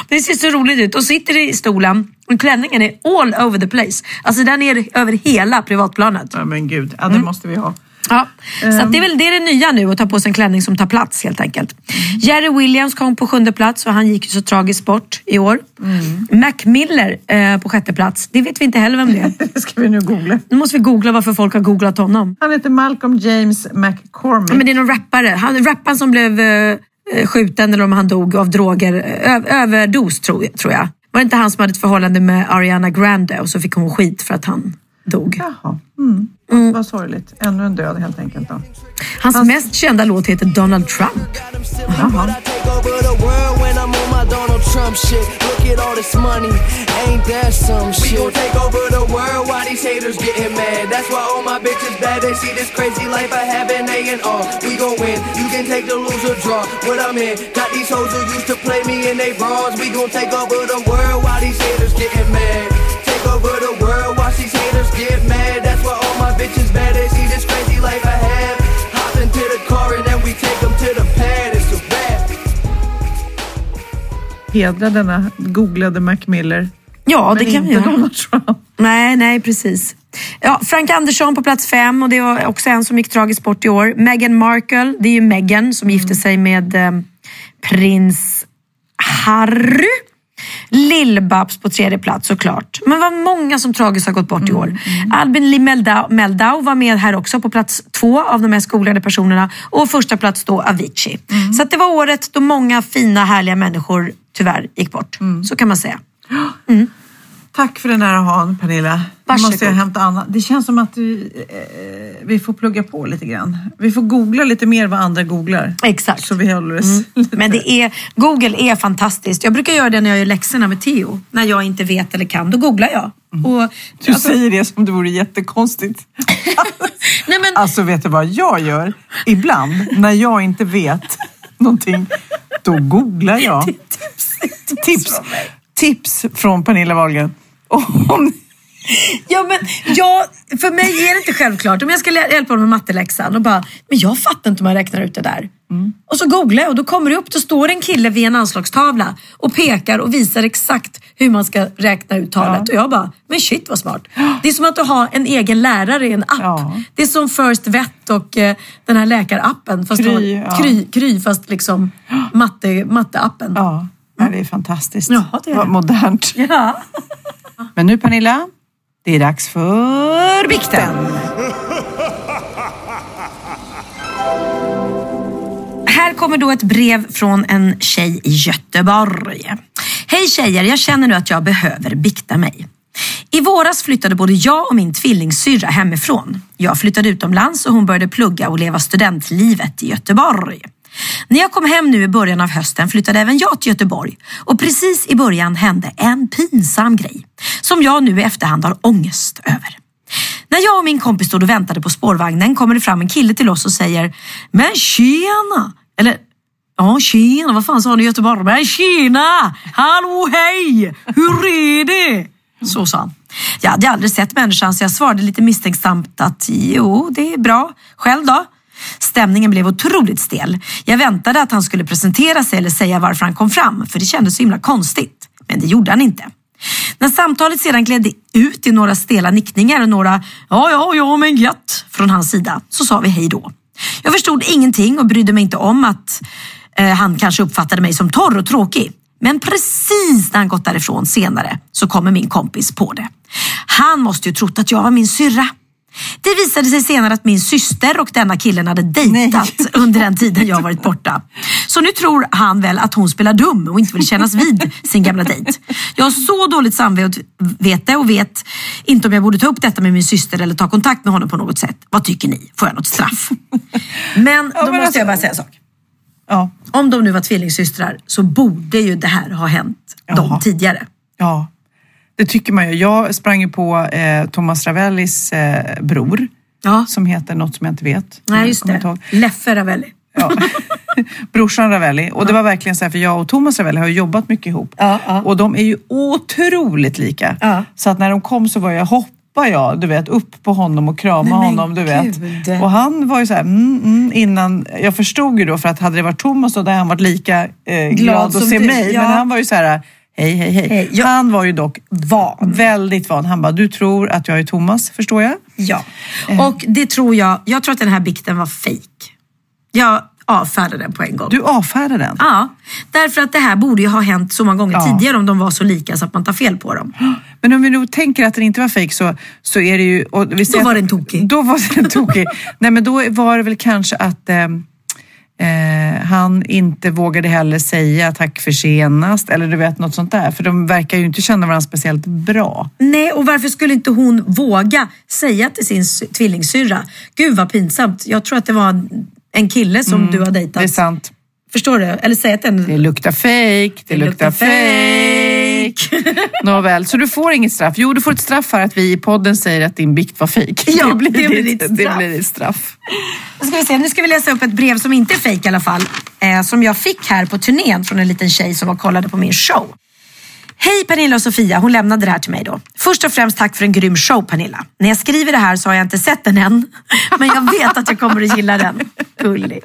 Det ser så roligt ut och sitter i stolen och klänningen är all over the place. Alltså den är över hela privatplanet. Ja, men gud, ja, det Mm. måste vi ha. Ja, så att det, är väl, det är det nya nu, att ta på sig en klänning som tar plats helt enkelt. Jerry Williams kom på sjunde plats och han gick ju så tragiskt bort i år. Mac Miller eh, på sjätte plats, det vet vi inte heller vem det är. Det ska vi nu googla. Nu måste vi googla varför folk har googlat honom. Han heter Malcolm James McCormick. Men det är någon rappare. Han, rapparen som blev eh, Eh, skjuten eller om han dog av droger. Eh, Ö, överdos tror, tror jag. Var det inte han som hade ett förhållande med Ariana Grande och så fick hon skit för att han dog? Jaha. Mm. Vad sorgligt. Ännu en död helt enkelt då. Hans mest kända låt heter Donald Trump. Jaha. Trump shit. Look at all this money, ain't that some shit? We gon' take over the world while these haters getting mad. That's why all my bitches bad. They see this crazy life I have and they in awe. We gon' win. You can take the lose or draw. What I'm in, got these hoes who used to play me in they bras. We gon' take over the world while these haters getting mad. Take over the world, get mad. That's why all my bitches bad. They see this crazy life I have. Hop into the car and then we take them to the pad. It's a wrap. Hedra denna googlade Mac Miller. Ja, det Men kan vi inte göra. Donald Trump. Nej, nej precis. Ja, Frank Andersson på plats fem och det var också en som gick tragiskt bort i år. Meghan Markle, det är ju Meghan som gifte sig med eh, prins Harry. Lill-Babs på tredje plats såklart. Men vad många som tragiskt har gått bort i år. Albin Lee Meldau, Meldau var med här också på plats två av de mest googlade personerna. Och första plats då Avicii. Så att det var året då många fina härliga människor tyvärr gick bort. Så kan man säga. Tack för den här han Pernilla. Nu Varsågod. måste jag hämta Anna. Det känns som att vi, eh, vi får plugga på lite grann. Vi får googla lite mer vad andra googlar. Exakt. Så vi håller oss lite... Men det är, Google är fantastiskt. Jag brukar göra det när jag gör läxorna med Theo. När jag inte vet eller kan, då googlar jag. Och, Du säger det som det vore jättekonstigt. nej men, Alltså vet du vad jag gör? Ibland när jag inte vet någonting, då googlar jag. Tips, tips från Pernilla Wahlgren. Om, Ja, men jag, för mig är det inte självklart. Om jag ska hjälpa honom med matteläxan och bara, men jag fattar inte hur man räknar ut det där. Och så googlar jag och då kommer det upp, då står en kille vid en anslagstavla och pekar och visar exakt hur man ska räkna ut talet. Och jag bara, men shit vad smart. Det är som att du har en egen lärare i en app. Ja. Det är som First Vet och eh, den här läkarappen. Fast Kry, har- ja. kry, kry fast liksom matte, matteappen. Ja, ja, det är fantastiskt. Ja, det är Vad modernt. Ja. Men nu Pernilla, det är dags för vikten. Här kommer då ett brev från en tjej i Göteborg. Hej tjejer, jag känner nu att jag behöver bikta mig. I våras flyttade både jag och min tvillingsyrra hemifrån. Jag flyttade utomlands och hon började plugga och leva studentlivet i Göteborg. När jag kom hem nu i början av hösten flyttade även jag till Göteborg och precis i början hände en pinsam grej som jag nu i efterhand har ångest över. När jag och min kompis stod och väntade på spårvagnen kommer det fram en kille till oss och säger Men tjena! Eller Ja, tjena, vad fan sa han i Göteborg? Men tjena! Hallå, hej! Hur är det? Så sa han. Jag hade aldrig sett människan så jag svarade lite misstänksamt att jo, det är bra. Själv då? Stämningen blev otroligt stel. Jag väntade att han skulle presentera sig eller säga varför han kom fram, för det kändes så himla konstigt. Men det gjorde han inte. När samtalet sedan gled ut i några stela nickningar och några ja, ja, ja, men gött från hans sida så sa vi hej då. Jag förstod ingenting och brydde mig inte om att eh, han kanske uppfattade mig som torr och tråkig. Men precis när han gått därifrån senare så kommer min kompis på det. Han måste ju trott att jag var min syrra. Det visade sig senare att min syster och denna killen hade dejtat under den tiden jag varit borta. Så nu tror han väl att hon spelar dum och inte vill kännas vid sin gamla dejt. Jag har så dåligt samvete och vet inte om jag borde ta upp detta med min syster eller ta kontakt med honom på något sätt. Vad tycker ni? Får jag något straff? Men då men måste alltså- jag bara säga en sak. Ja, Om de nu var tvillingsystrar så borde ju det här ha hänt dem Jaha. tidigare. ja, det tycker man ju. Jag sprang ju på eh, Thomas Ravellis eh, bror Ja, som heter något som jag inte vet. nej just det. Leffe Ravelli. Ja. Brorsan Ravelli. Och det var verkligen så här, för jag och Thomas Ravelli har jobbat mycket ihop. Ja, ja. Och de är ju otroligt lika. Ja. Så att när de kom så var jag, hoppar jag, du vet, upp på honom och krama Nej, honom, du vet. gud. Och han var ju så här, mm, mm, innan, jag förstod ju då, för att hade det varit Thomas så hade han varit lika eh, glad, att som se du, mig. ja. Men han var ju så här, hej, hej, hej. Hej, ja. Han var ju dock Van. väldigt van. Han bara, du tror att jag är Thomas, förstår jag? Ja, Eh. och det tror jag. Jag tror att den här bikten var fake. Jag avfärdar den på en gång. Du avfärdar den. Ja, därför att det här borde ju ha hänt så många gånger Ja. tidigare om de var så lika så att man tar fel på dem. Men om vi nog tänker att den inte var fejk så, så är det ju... Och vi säger var den tokig. Då var den tokig. Nej men då var det väl kanske att eh, eh, han inte vågade heller säga tack för senast eller du vet något sånt där. För de verkar ju inte känna varandra speciellt bra. Nej, och varför skulle inte hon våga säga till sin sy- tvillingsyrra, gud vad pinsamt, jag tror att det var en- kille som du har Mm, Det är dejtat. sant. Förstår du? Eller säga att den... Det luktar fejk, det, luktar fejk. Nåväl, så du får inget straff. Jo, du får ett straff för att vi i podden säger att din bikt var fejk. Ja, det blir, det blir ditt, ditt det straff. blir ditt straff. Nu ska vi se, nu ska vi läsa upp ett brev som inte är fejk i alla fall. Eh, som jag fick här på turnén från en liten tjej som var kollade på min show. Hej Pernilla och Sofia, hon lämnade det här till mig då. Först och främst tack för en grym show Pernilla. När jag skriver det här så har jag inte sett den än. Men jag vet att jag kommer att gilla den. Gullig.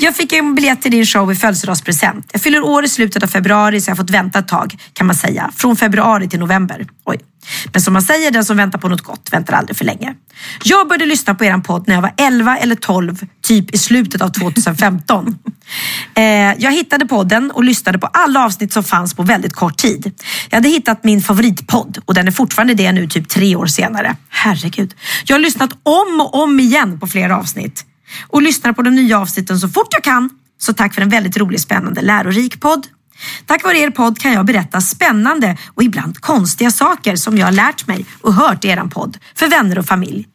Jag fick en biljett till din show i födelsedagspresent. Jag fyller år i slutet av februari så jag har fått vänta ett tag kan man säga. Från februari till november. Oj. Men som man säger, den som väntar på något gott väntar aldrig för länge. Jag började lyssna på eran podd när jag var 11 eller 12, typ i slutet av 2015. Eh, jag hittade podden och lyssnade på alla avsnitt som fanns på väldigt kort tid. Jag hade hittat min favoritpodd och den är fortfarande det nu typ tre år senare. Herregud. Jag har lyssnat om och om igen på flera avsnitt och lyssnar på de nya avsnitten så fort jag kan. Så tack för en väldigt rolig, spännande, lärorik podd. Tack vare er podd kan jag berätta spännande och ibland konstiga saker som jag har lärt mig och hört i er podd för vänner och familj.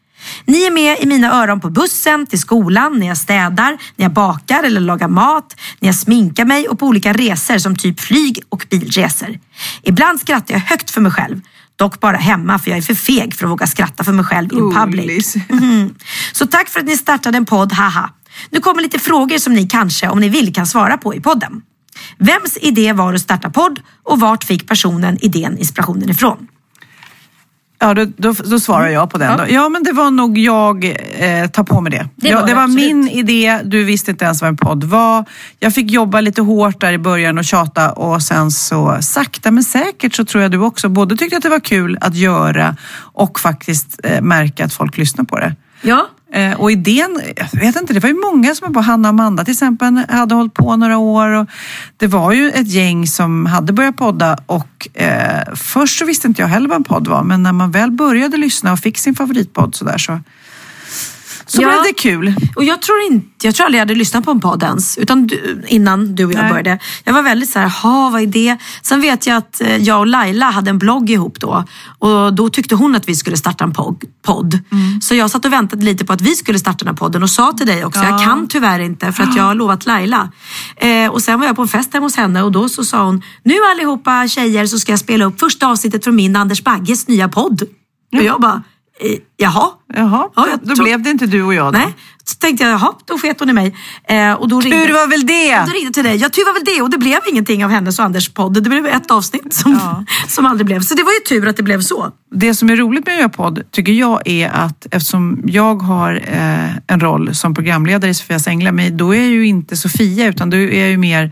Ni är med i mina öron på bussen, till skolan, när jag städar, när jag bakar eller lagar mat, när jag sminkar mig och på olika resor som typ flyg och bilresor. Ibland skrattar jag högt för mig själv. Dock bara hemma för jag är för feg för att våga skratta för mig själv in public. Mhm. Så tack för att ni startade en podd, haha. Nu kommer lite frågor som ni kanske, om ni vill, kan svara på i podden. Vems idé var att starta podd och vart fick personen idén inspirationen ifrån? Ja, då, då, då svarar jag på den. Ja. ja, men det var nog jag eh, tar på mig det. Det ja, det, var absolut. min idé, du visste inte ens vad en podd var. Jag fick jobba lite hårt där i början och tjata och sen så sakta men säkert så tror jag du också både tyckte att det var kul att göra och faktiskt eh, märka att folk lyssnar på det. Ja. Eh, och idén, jag vet inte, det var ju många som var på, Hanna och Amanda till exempel, hade hållit på några år. Och det var ju ett gäng som hade börjat podda och eh, först så visste inte jag heller vad en podd var, men när man väl började lyssna och fick sin favoritpodd så där så, så Ja. blev det kul. Och jag tror inte, jag tror aldrig jag hade lyssnat på en podd ens. Utan du, innan du och jag Nej. började. Jag var väldigt så här, ha vad är det? Sen vet jag att eh, jag och Laila hade en blogg ihop då. Och då tyckte hon att vi skulle starta en podd. Mm. Så jag satt och väntade lite på att vi skulle starta den här podden och sa till dig också, jag kan tyvärr inte för att jag har lovat Laila. Eh, och sen var jag på en fest hemma hos henne och då så sa hon, nu allihopa tjejer så ska jag spela upp första avsnittet från min Anders Bagges nya podd. Och jag bara, jaha? Jaha, Ja, då tror- blev det inte du och jag då. Nej, så tänkte jag, jaha, då sket hon i mig. Eh, och då ringde, Tur var väl det! Då ringde till dig. Ja, tur var väl det. Och det blev ingenting av hennes och Anders podd. Det blev ett avsnitt som, som aldrig blev. Så det var ju tur att det blev så. Det som är roligt med att göra podd tycker jag är att eftersom jag har eh, en roll som programledare i Sofias Änglar, men då är jag ju inte Sofia utan då är jag ju mer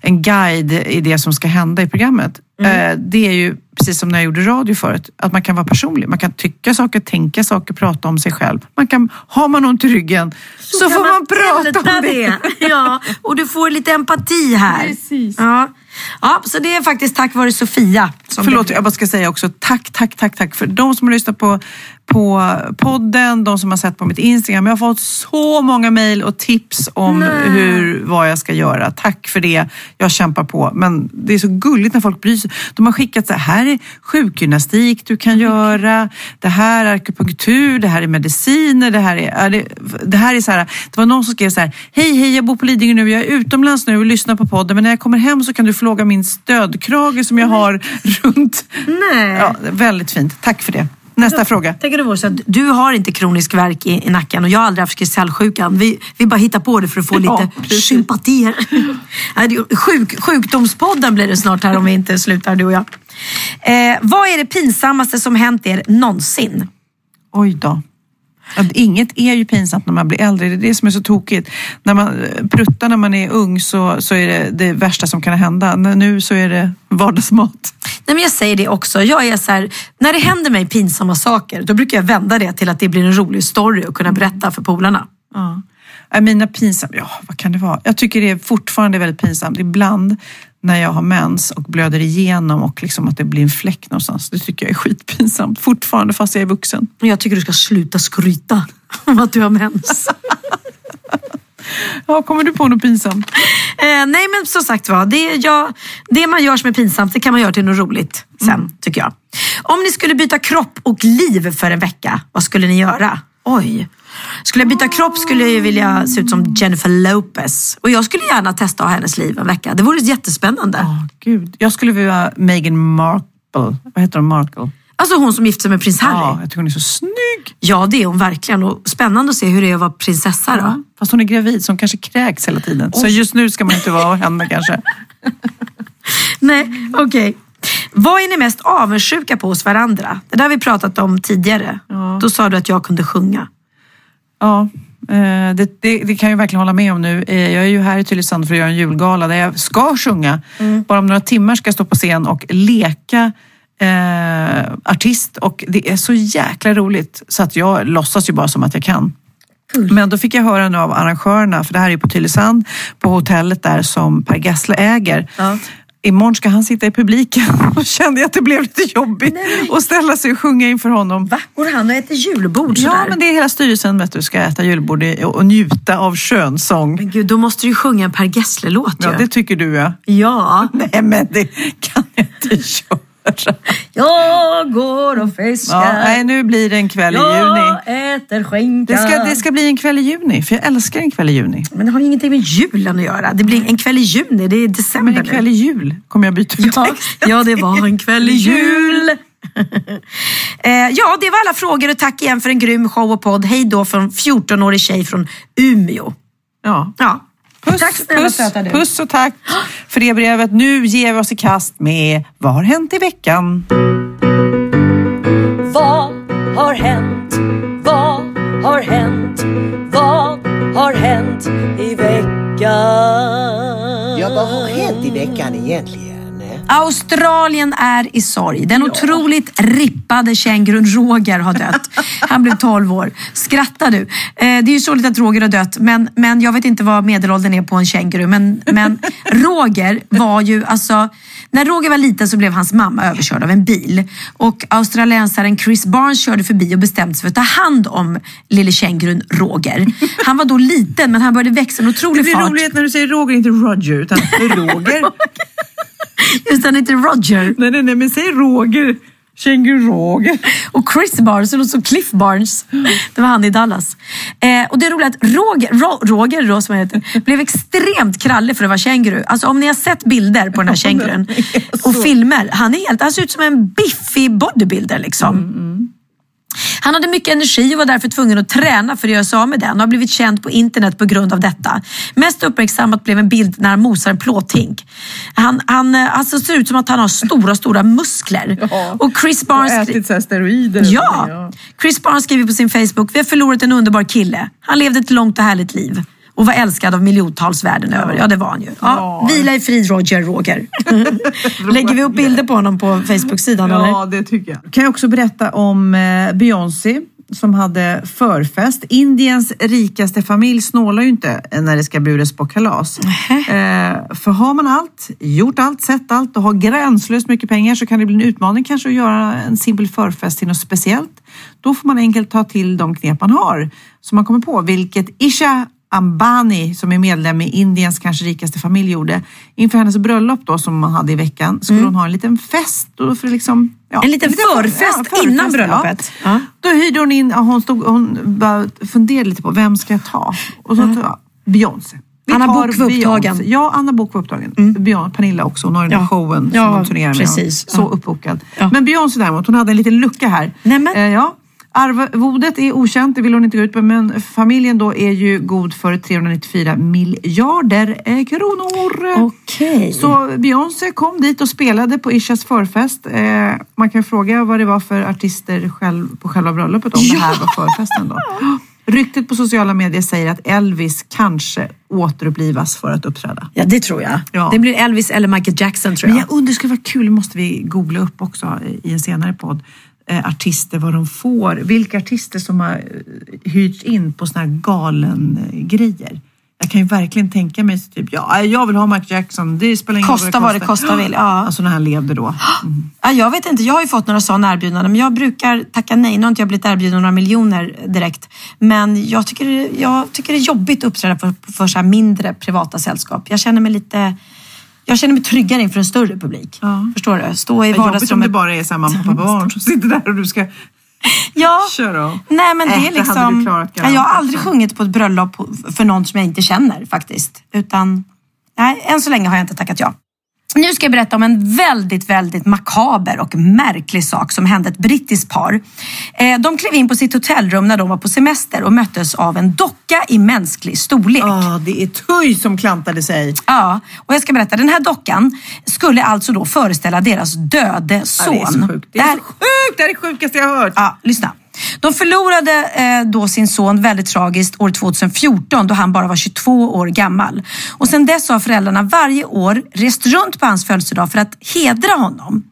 en guide i det som ska hända i programmet. Eh, det är ju precis som när jag gjorde radio förut, att man kan vara personlig. Man kan tycka saker, tänka saker, prata om sig själv. Man kan, har man ont i ryggen så, kan får man, prata älta om det. Ja, och du får lite empati här. Precis. Ja. Ja, så det är faktiskt tack vare Sofia. Som Förlåt, jag bara ska säga också tack, tack, tack, tack för de som har lyssnat på, på podden, de som har sett på mitt Instagram. Jag har fått så många mejl och tips om hur, vad jag ska göra. Tack för det. Jag kämpar på. Men det är så gulligt när folk bryr sig. De har skickat så här, här är sjukgymnastik du kan göra. Det här är akupunktur, det här är mediciner, det här är, det, här är så här. Det var någon som skrev så här, hej, hej, jag bor på Lidingö nu, jag är utomlands nu och lyssnar på podden, men när jag kommer hem så kan du få låga min stödkrage som jag har runt. Nej. Ja, väldigt fint. Tack för det. Nästa fråga. Tänker du så att du har inte kronisk värk i, i nacken och jag har aldrig haft kristallsjukan. Vi, vi bara hittar på det för att få Ja, lite precis. sympatier. Sjuk, sjukdomspodden blir det snart här om vi inte slutar du och jag. Eh, vad är det pinsammaste som hänt er någonsin? Oj då. Att inget är ju pinsamt när man blir äldre. Det är det som är så tokigt. När man eh, pruttar när man är ung så, så är det det värsta som kan hända. Nu så är det vardagsmat. Nej, men jag säger det också. Jag är så här, när det händer mig pinsamma saker, då brukar jag vända det till att det blir en rolig story och kunna berätta för polarna. Ja. Äh, Mina pinsamma, ja vad kan det vara? Jag tycker det är fortfarande väldigt pinsamt. Ibland när jag har mens och blöder igenom och liksom att det blir en fläck någonstans. Det tycker jag är skitpinsamt. Fortfarande fast jag är vuxen. Jag tycker du ska sluta skryta om att du har mens. Ja, kommer du på något pinsamt? Eh, nej men som sagt var, det, jag, det man gör som är pinsamt det kan man göra till något roligt sen tycker jag. Om ni skulle byta kropp och liv för en vecka, vad skulle ni göra? Oj. Skulle jag byta kropp skulle jag ju vilja se ut som Jennifer Lopez. Och jag skulle gärna testa att ha hennes liv en vecka. Det vore jättespännande. Åh, gud. Jag skulle vilja vara Meghan Markle. Vad heter hon? Markle? Alltså hon som gifte sig med prins Harry. Ja, Ja. jag tycker hon är så snygg. det är hon verkligen. Och spännande att se hur det är att vara prinsessa då. Ja. Fast hon är gravid så hon kanske kräks hela tiden. Så just nu ska man inte vara henne kanske. Nej, okej. Vad är ni mest avundsjuka på hos varandra? Det där har vi pratat om tidigare. Då sa du att jag kunde sjunga. Ja, eh, det, det, det kan jag verkligen hålla med om nu. Eh, Jag är ju här i Tylösand för att göra en julgala där jag ska sjunga. Bara om några timmar ska jag stå på scen och leka eh, artist och det är så jäkla roligt så att jag låtsas ju bara som att jag kan. Men då fick jag höra nu av arrangörerna, för det här är ju på Tylösand, på hotellet där som Per Gessle äger. Imorgon ska han sitta i publiken och kände jag att det blev lite jobbigt att ställa sig och sjunga inför honom. Va? Går han och äter julbord Ja, sådär? men det är hela styrelsen vet du, ska äta julbord och njuta av könsång. Men gud, då måste du ju sjunga en Per Gessle-låt Ja, ju. det tycker du ja. Ja. Nej, men det kan jag inte göra. Jag går och fiskar. Ja, nej, nu blir det en kväll i juni. Jag äter skinka. Det ska, det ska bli en kväll i juni, för jag älskar en kväll i juni. Men det har ju ingenting med julen att göra. Det blir en kväll i juni, det är december Men en kväll i jul kommer jag byta ut Ja, texten. ja, det var en kväll i jul. eh, ja, det var alla frågor och tack igen för en grym show och podd. Hej då från 14-årig tjej från Umeå. Ja. Ja. Puss, Tack snälla puss, söta du. puss och tack för det brevet. Nu ger vi oss i kast med Vad har hänt i veckan? Vad hänt? Vad har hänt? Vad har hänt i veckan? Ja, vad har hänt i veckan egentligen? Australien är i sorg. Den otroligt rippade kängurun Roger har dött. Han blev 12 år. Skrattar du? Eh, det är ju sorgligt att Roger har dött, men, men jag vet inte vad medelåldern är på en känguru. Men, men Roger var ju alltså... När Roger var liten så blev hans mamma överkörd av en bil. Och australiensaren Chris Barnes körde förbi och bestämde sig för att ta hand om lille kängurun Roger. Han var då liten, men han började växa Det otrolig blir fart. roligt när du säger Roger, inte Roger, utan Roger. Just han heter Roger. nej, nej, nej, men säg Roger. Känguru Roger. Och Chris Barnes, låter som Cliff Barnes. Det var han i Dallas. Eh, och det är roligt att Roger, Ro, Roger då, som han heter, blev extremt krallig för att vara känguru. Alltså om ni har sett bilder på den här kängurun och filmer. Han, är helt, han ser ut som en biffig bodybuilder liksom. Han hade mycket energi och var därför tvungen att träna för att göra sig av med den och har blivit känd på internet på grund av detta. Mest uppmärksammat blev en bild när han mosar en plåthink. Han, han eh, alltså, ser ut som att han har stora, stora muskler. Ja. Och Chris Och Barnes... ätit så här steroider. Ja! Chris Barnes skriver på sin Facebook, vi har förlorat en underbar kille. Han levde ett långt och härligt liv och var älskad av miljontals världen över. Ja, det var han ju. Ja, Ja. Vila i frid Roger, Roger. Lägger vi upp bilder på honom på Facebook-sidan Ja, eller? det tycker jag. Kan jag också berätta om eh, Beyoncé som hade förfest. Indiens rikaste familj snålar ju inte när det ska bjudas på kalas. Eh, för har man allt, gjort allt, sett allt och har gränslöst mycket pengar så kan det bli en utmaning kanske att göra en simpel förfest till något speciellt. Då får man enkelt ta till de knep man har som man kommer på, vilket Isha Ambani som är medlem i Indiens kanske rikaste familj gjorde. Inför hennes bröllop då som man hade i veckan skulle hon ha en liten fest. Och för liksom, ja, Mm. En liten förfest innan bröllopet. Ja. Ja. Då hyrde hon in, ja, hon, stod, hon funderade lite på vem ska jag ta? Och så jag Beyoncé. Vi Anna Book var upptagen. Beyoncé. Ja, Anna Book var upptagen. Beyoncé, Pernilla också. Hon har den där Ja. showen som Ja, hon turnerar med. precis. Så Ja. uppbokad. Ja. Men Beyoncé däremot, hon hade en liten lucka här. Nämen. Eh, ja. Arvodet är okänt, det vill hon inte gå ut på, men familjen då är ju god för 394 miljarder eh, kronor. Okej. Så Beyoncé kom dit och spelade på Ishas förfest. Eh, man kan fråga vad det var för artister själv, på själva bröllopet om det här var förfesten då. Ryktet på sociala medier säger att Elvis kanske återupplivas för att uppträda. Ja, det tror jag. Ja. Det blir Elvis eller Michael Jackson tror Men jag. jag undrar, det skulle vara kul, måste vi googla upp också i en senare podd, artister, vad de får, vilka artister som har eh, hyrts in på såna här galen eh, grejer. Jag kan ju verkligen tänka mig typ, ja, jag vill ha Michael Jackson, det spelar ingen roll Kosta vad det kostar vill. Ja. Alltså när han levde då. Mm. Ja, jag vet inte, jag har ju fått några sådana erbjudanden men jag brukar tacka nej. Nu har inte jag blivit erbjuden några miljoner direkt. Men jag tycker, jag tycker det är jobbigt att uppträda för, för så här mindre privata sällskap. Jag känner mig lite... Jag känner mig tryggare inför en större publik. Ja. Förstår du? Stå i Jobbigt om det vardagsrummet. bara är samma pappa, barn som sitter där och du ska Ja. köra av. Nej men det Äh, är det hade liksom... du klarat Nej, jag har aldrig sjungit på ett bröllop för någon som jag inte känner faktiskt. Utan, nej, än så länge har jag inte tackat ja. Nu ska jag berätta om en väldigt, väldigt makaber och märklig sak som hände ett brittiskt par. Eh, De klev in på sitt hotellrum när de var på semester och möttes av en docka i mänsklig storlek. Ja, det är Tuj som klantade sig. Ja, och jag ska berätta. Den här dockan skulle alltså då föreställa deras döde son. Ja, det är så sjukt. Det Det är här- så sjukt! Det är det sjukaste jag har hört. Ja, lyssna. De förlorade eh, då sin son väldigt tragiskt år 2014 då han bara var 22 år gammal. Och sedan dess har föräldrarna varje år rest runt på hans födelsedag för att hedra honom.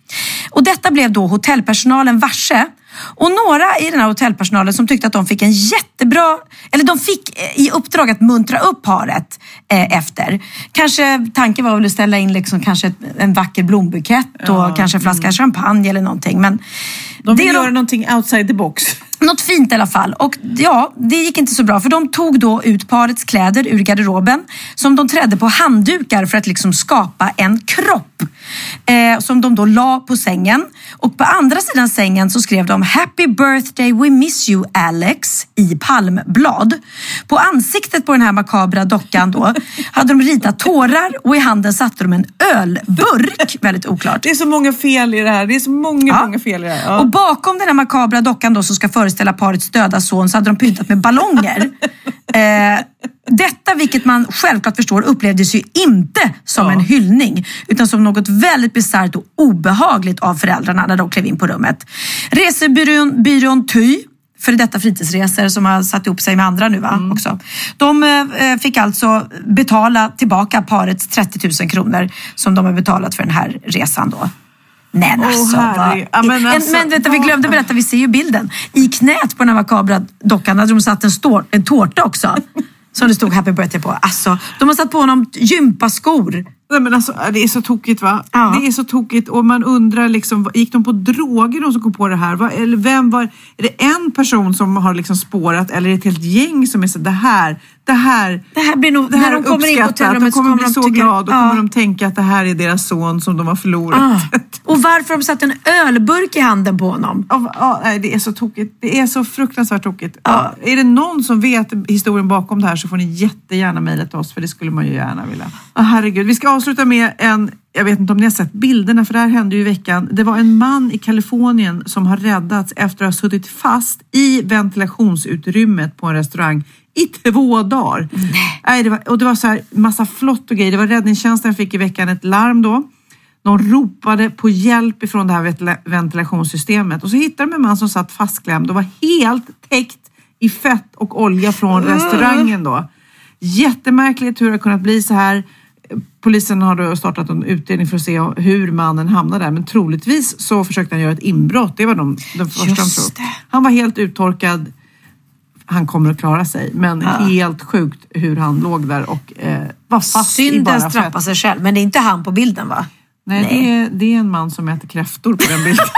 Och detta blev då hotellpersonalen varse. Och några i den här hotellpersonalen som tyckte att de fick en jättebra, eller de fick eh, i uppdrag att muntra upp paret eh, efter. Kanske tanken var väl att ställa in liksom kanske en vacker blombukett och kanske en flaska champagne eller någonting. Men De vill det göra någonting outside the box. Något fint i alla fall. Och ja, det gick inte så bra för de tog då ut parets kläder ur garderoben som de trädde på handdukar för att liksom skapa en kropp. Eh, som de då la på sängen. Och på andra sidan sängen så skrev de Happy birthday we miss you Alex i palmblad. På ansiktet på den här makabra dockan då hade de ritat tårar och i handen satte de en ölburk. Väldigt oklart. Det är så många fel i det här. Det är så många, Ja. många fel i det här. Ja. Och bakom den här makabra dockan då som ska föreställa parets döda son så hade de pyntat med ballonger. eh, detta, vilket man självklart förstår, upplevdes ju inte som Ja. en hyllning utan som något väldigt bisarrt och obehagligt av föräldrarna när de klev in på rummet. Resebyrån byrån Ty för detta fritidsresor som har satt ihop sig med andra nu va? också. De eh, fick alltså betala tillbaka parets 30 000 kronor som de har betalat för den här resan då. Nej men alltså, herregud. va? Ja, men En- alltså, men vänta, vi vad- glömde berätta, vi ser ju bilden. I knät på den här makabra dockan hade de satt en, står, en tårta också. Som det stod happy birthday på. Alltså, de har satt på honom gympaskor. Nej, men alltså, det är så tokigt va? Ja. Det är så tokigt och man undrar liksom, gick de på droger de som kom på det här? Vad- Eller vem var, är det en person som har liksom spårat eller är det ett helt gäng som är så det här, det här, Det här blir nog, det här när de kommer in på uppskattat, de hotellrummet kommer bli så tycka- glada, då Ja. kommer de tänka att det här är deras son som de har förlorat. Ah. Och varför de satt en ölburk i handen på honom? Ja, ja, nej, det är så tokigt. Det är så fruktansvärt tokigt. Ja, är det någon som vet historien bakom det här så får ni jättegärna mejla till oss för det skulle man ju gärna vilja. Ja, herregud. Vi ska avsluta med en, jag vet inte om ni har sett bilderna för det här hände ju i veckan. Det var en man i Kalifornien som har räddats efter att ha suttit fast i ventilationsutrymmet på en restaurang i två dagar. Nej, det var, och det var så här massa flott och grejer. Det var räddningstjänsten fick i veckan ett larm då. De ropade på hjälp ifrån det här ventila- ventilationssystemet och så hittade de en man som satt fastklämd och var helt täckt i fett och olja från restaurangen då. Jättemärkligt hur det har kunnat bli så här. Polisen har då startat en utredning för att se hur mannen hamnade där men troligtvis så försökte han göra ett inbrott. Det var de, den första de Just trodde. det. Han var helt uttorkad. Han kommer att klara sig men helt sjukt hur han låg där och eh, var fast i Synden bara fett. straffar sig själv, men det är inte han på bilden va? Nej, Det, är, det är en man som äter kräftor på den bilden.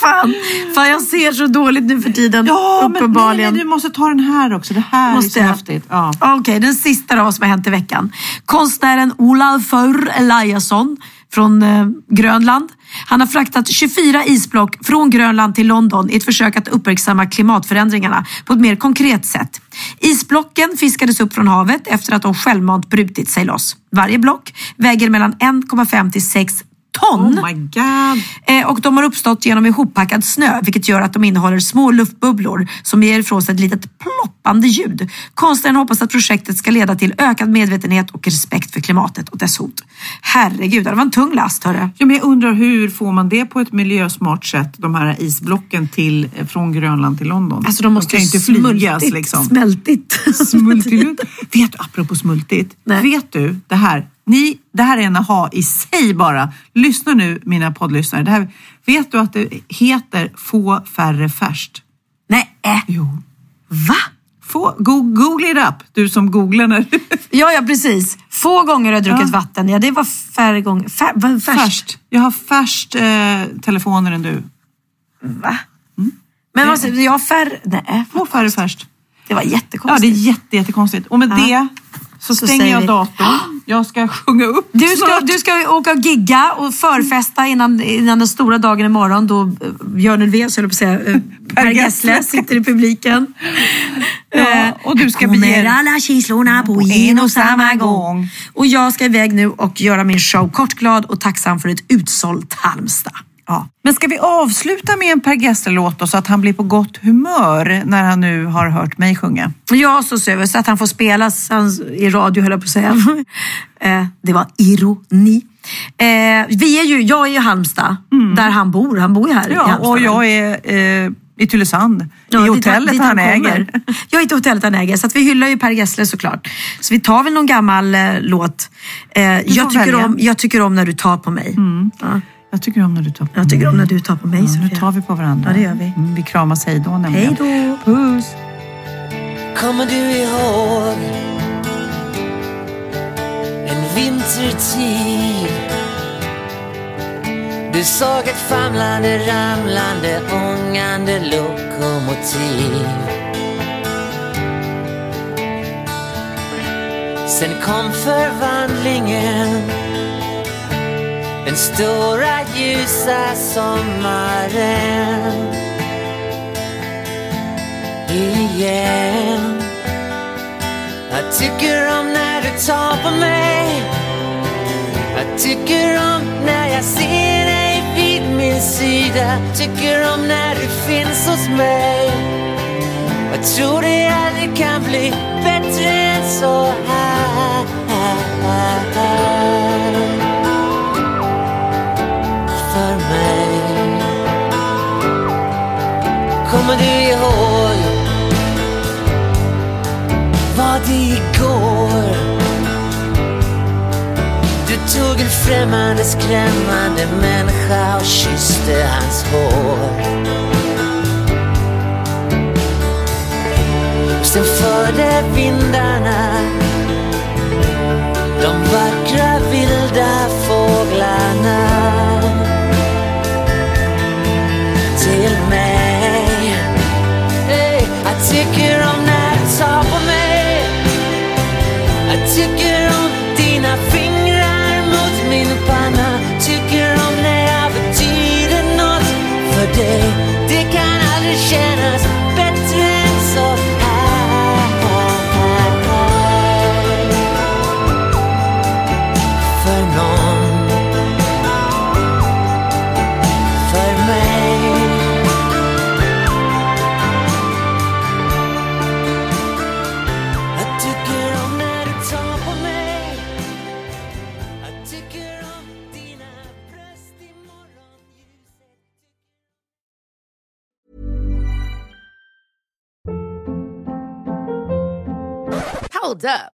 Fan, fan jag ser så dåligt nu för tiden. ja, men nej, uppenbarligen. nej, du måste ta den här också. Det här är Måste så jag? häftigt. Ja. Okej, den sista då som har hänt i veckan. Konstnären Olafur Eliasson från eh, Grönland. Han har fraktat 24 isblock från Grönland till London i ett försök att uppmärksamma klimatförändringarna på ett mer konkret sätt. Isblocken fiskades upp från havet efter att de självmant brutit sig loss. Varje block väger mellan 1,5 till 6 ton. Oh my god. Eh, och de har uppstått genom ihoppackad snö vilket gör att de innehåller små luftbubblor som ger ifrån sig ett litet ploppande ljud. Konstnären hoppas att projektet ska leda till ökad medvetenhet och respekt för klimatet och dess hot. Herregud, det var en tung last hörru. Ja, men jag undrar hur får man det på ett miljösmart sätt, de här isblocken till, från Grönland till London? Alltså de måste kan ju inte flygas liksom. Smältigt. Smultigt. vet du, apropå smultigt, Nej. vet du det här? Ni, det här är en aha i sig bara. Lyssna nu mina poddlyssnare. Det här, vet du att det heter få färre färst? Nej. Jo. va? Få, go, google it up, du som googlar när Ja, ja precis. Få gånger har jag druckit vatten. Ja, det var färre gånger. Fär, färst. färst. Jag har färst eh, telefoner än du. Va? Men alltså, jag har färre... Nej, Få färre färst. det var Ja, jättekonstigt. det är jätte, jättekonstigt. Och med det så, Så stänger jag vi- datorn. Jag ska sjunga upp Du ska, snart. du ska åka och gigga och förfesta innan, innan den stora dagen imorgon då eh, Björn Ulvaeus, höll på att säga, eh, Per Gessle. Sitter i publiken. Ja, och du ska Kommer bege alla känslorna på en och samma gång. Och jag ska iväg nu och göra min show kort, glad och tacksam för ett utsålt Halmstad. Ja. Men ska vi avsluta med en Per Gessle-låt så att han blir på gott humör när han nu har hört mig sjunga? Ja, så ser vi. Så att han får spelas i radio, höll jag på att säga. Eh, det var ironi. Eh, vi är ju, jag är ju i Halmstad, där han bor. Han bor ju här i Ja, Halmstad. och jag är eh, i Tylösand, Ja, i dit hotellet dit han, kommer. äger. Jag är i hotellet han äger, så vi hyllar ju Per Gessle såklart. Så vi tar väl någon gammal eh, låt. Eh, jag, tycker välja. om, jag tycker om när du tar på mig. Ja, Jag tycker om när du tar på jag tycker om när du tar på mig, Ja, nu Sofia. tar vi på varandra. Ja, det gör vi. Mm, vi kramas hej då nämligen. Hej då. Puss! Kommer du ihåg en vintertid? Du såg ett famlande, ramlande, ångande lokomotiv. Sen kom förvandlingen den stora ljusa sommaren Igen. Jag tycker om när du tar på mig? Jag tycker om när jag ser dig vid min sida? Tycker om när du finns hos mig? Jag tror det aldrig kan bli bättre än så? här Kommer du ihåg vad det igår? Du tog en främmande, skrämmande människa och kysste hans hår. Sen förde vindarna tycker om dina fingrar mot min panna. Tycker om när jag betyder något för dig.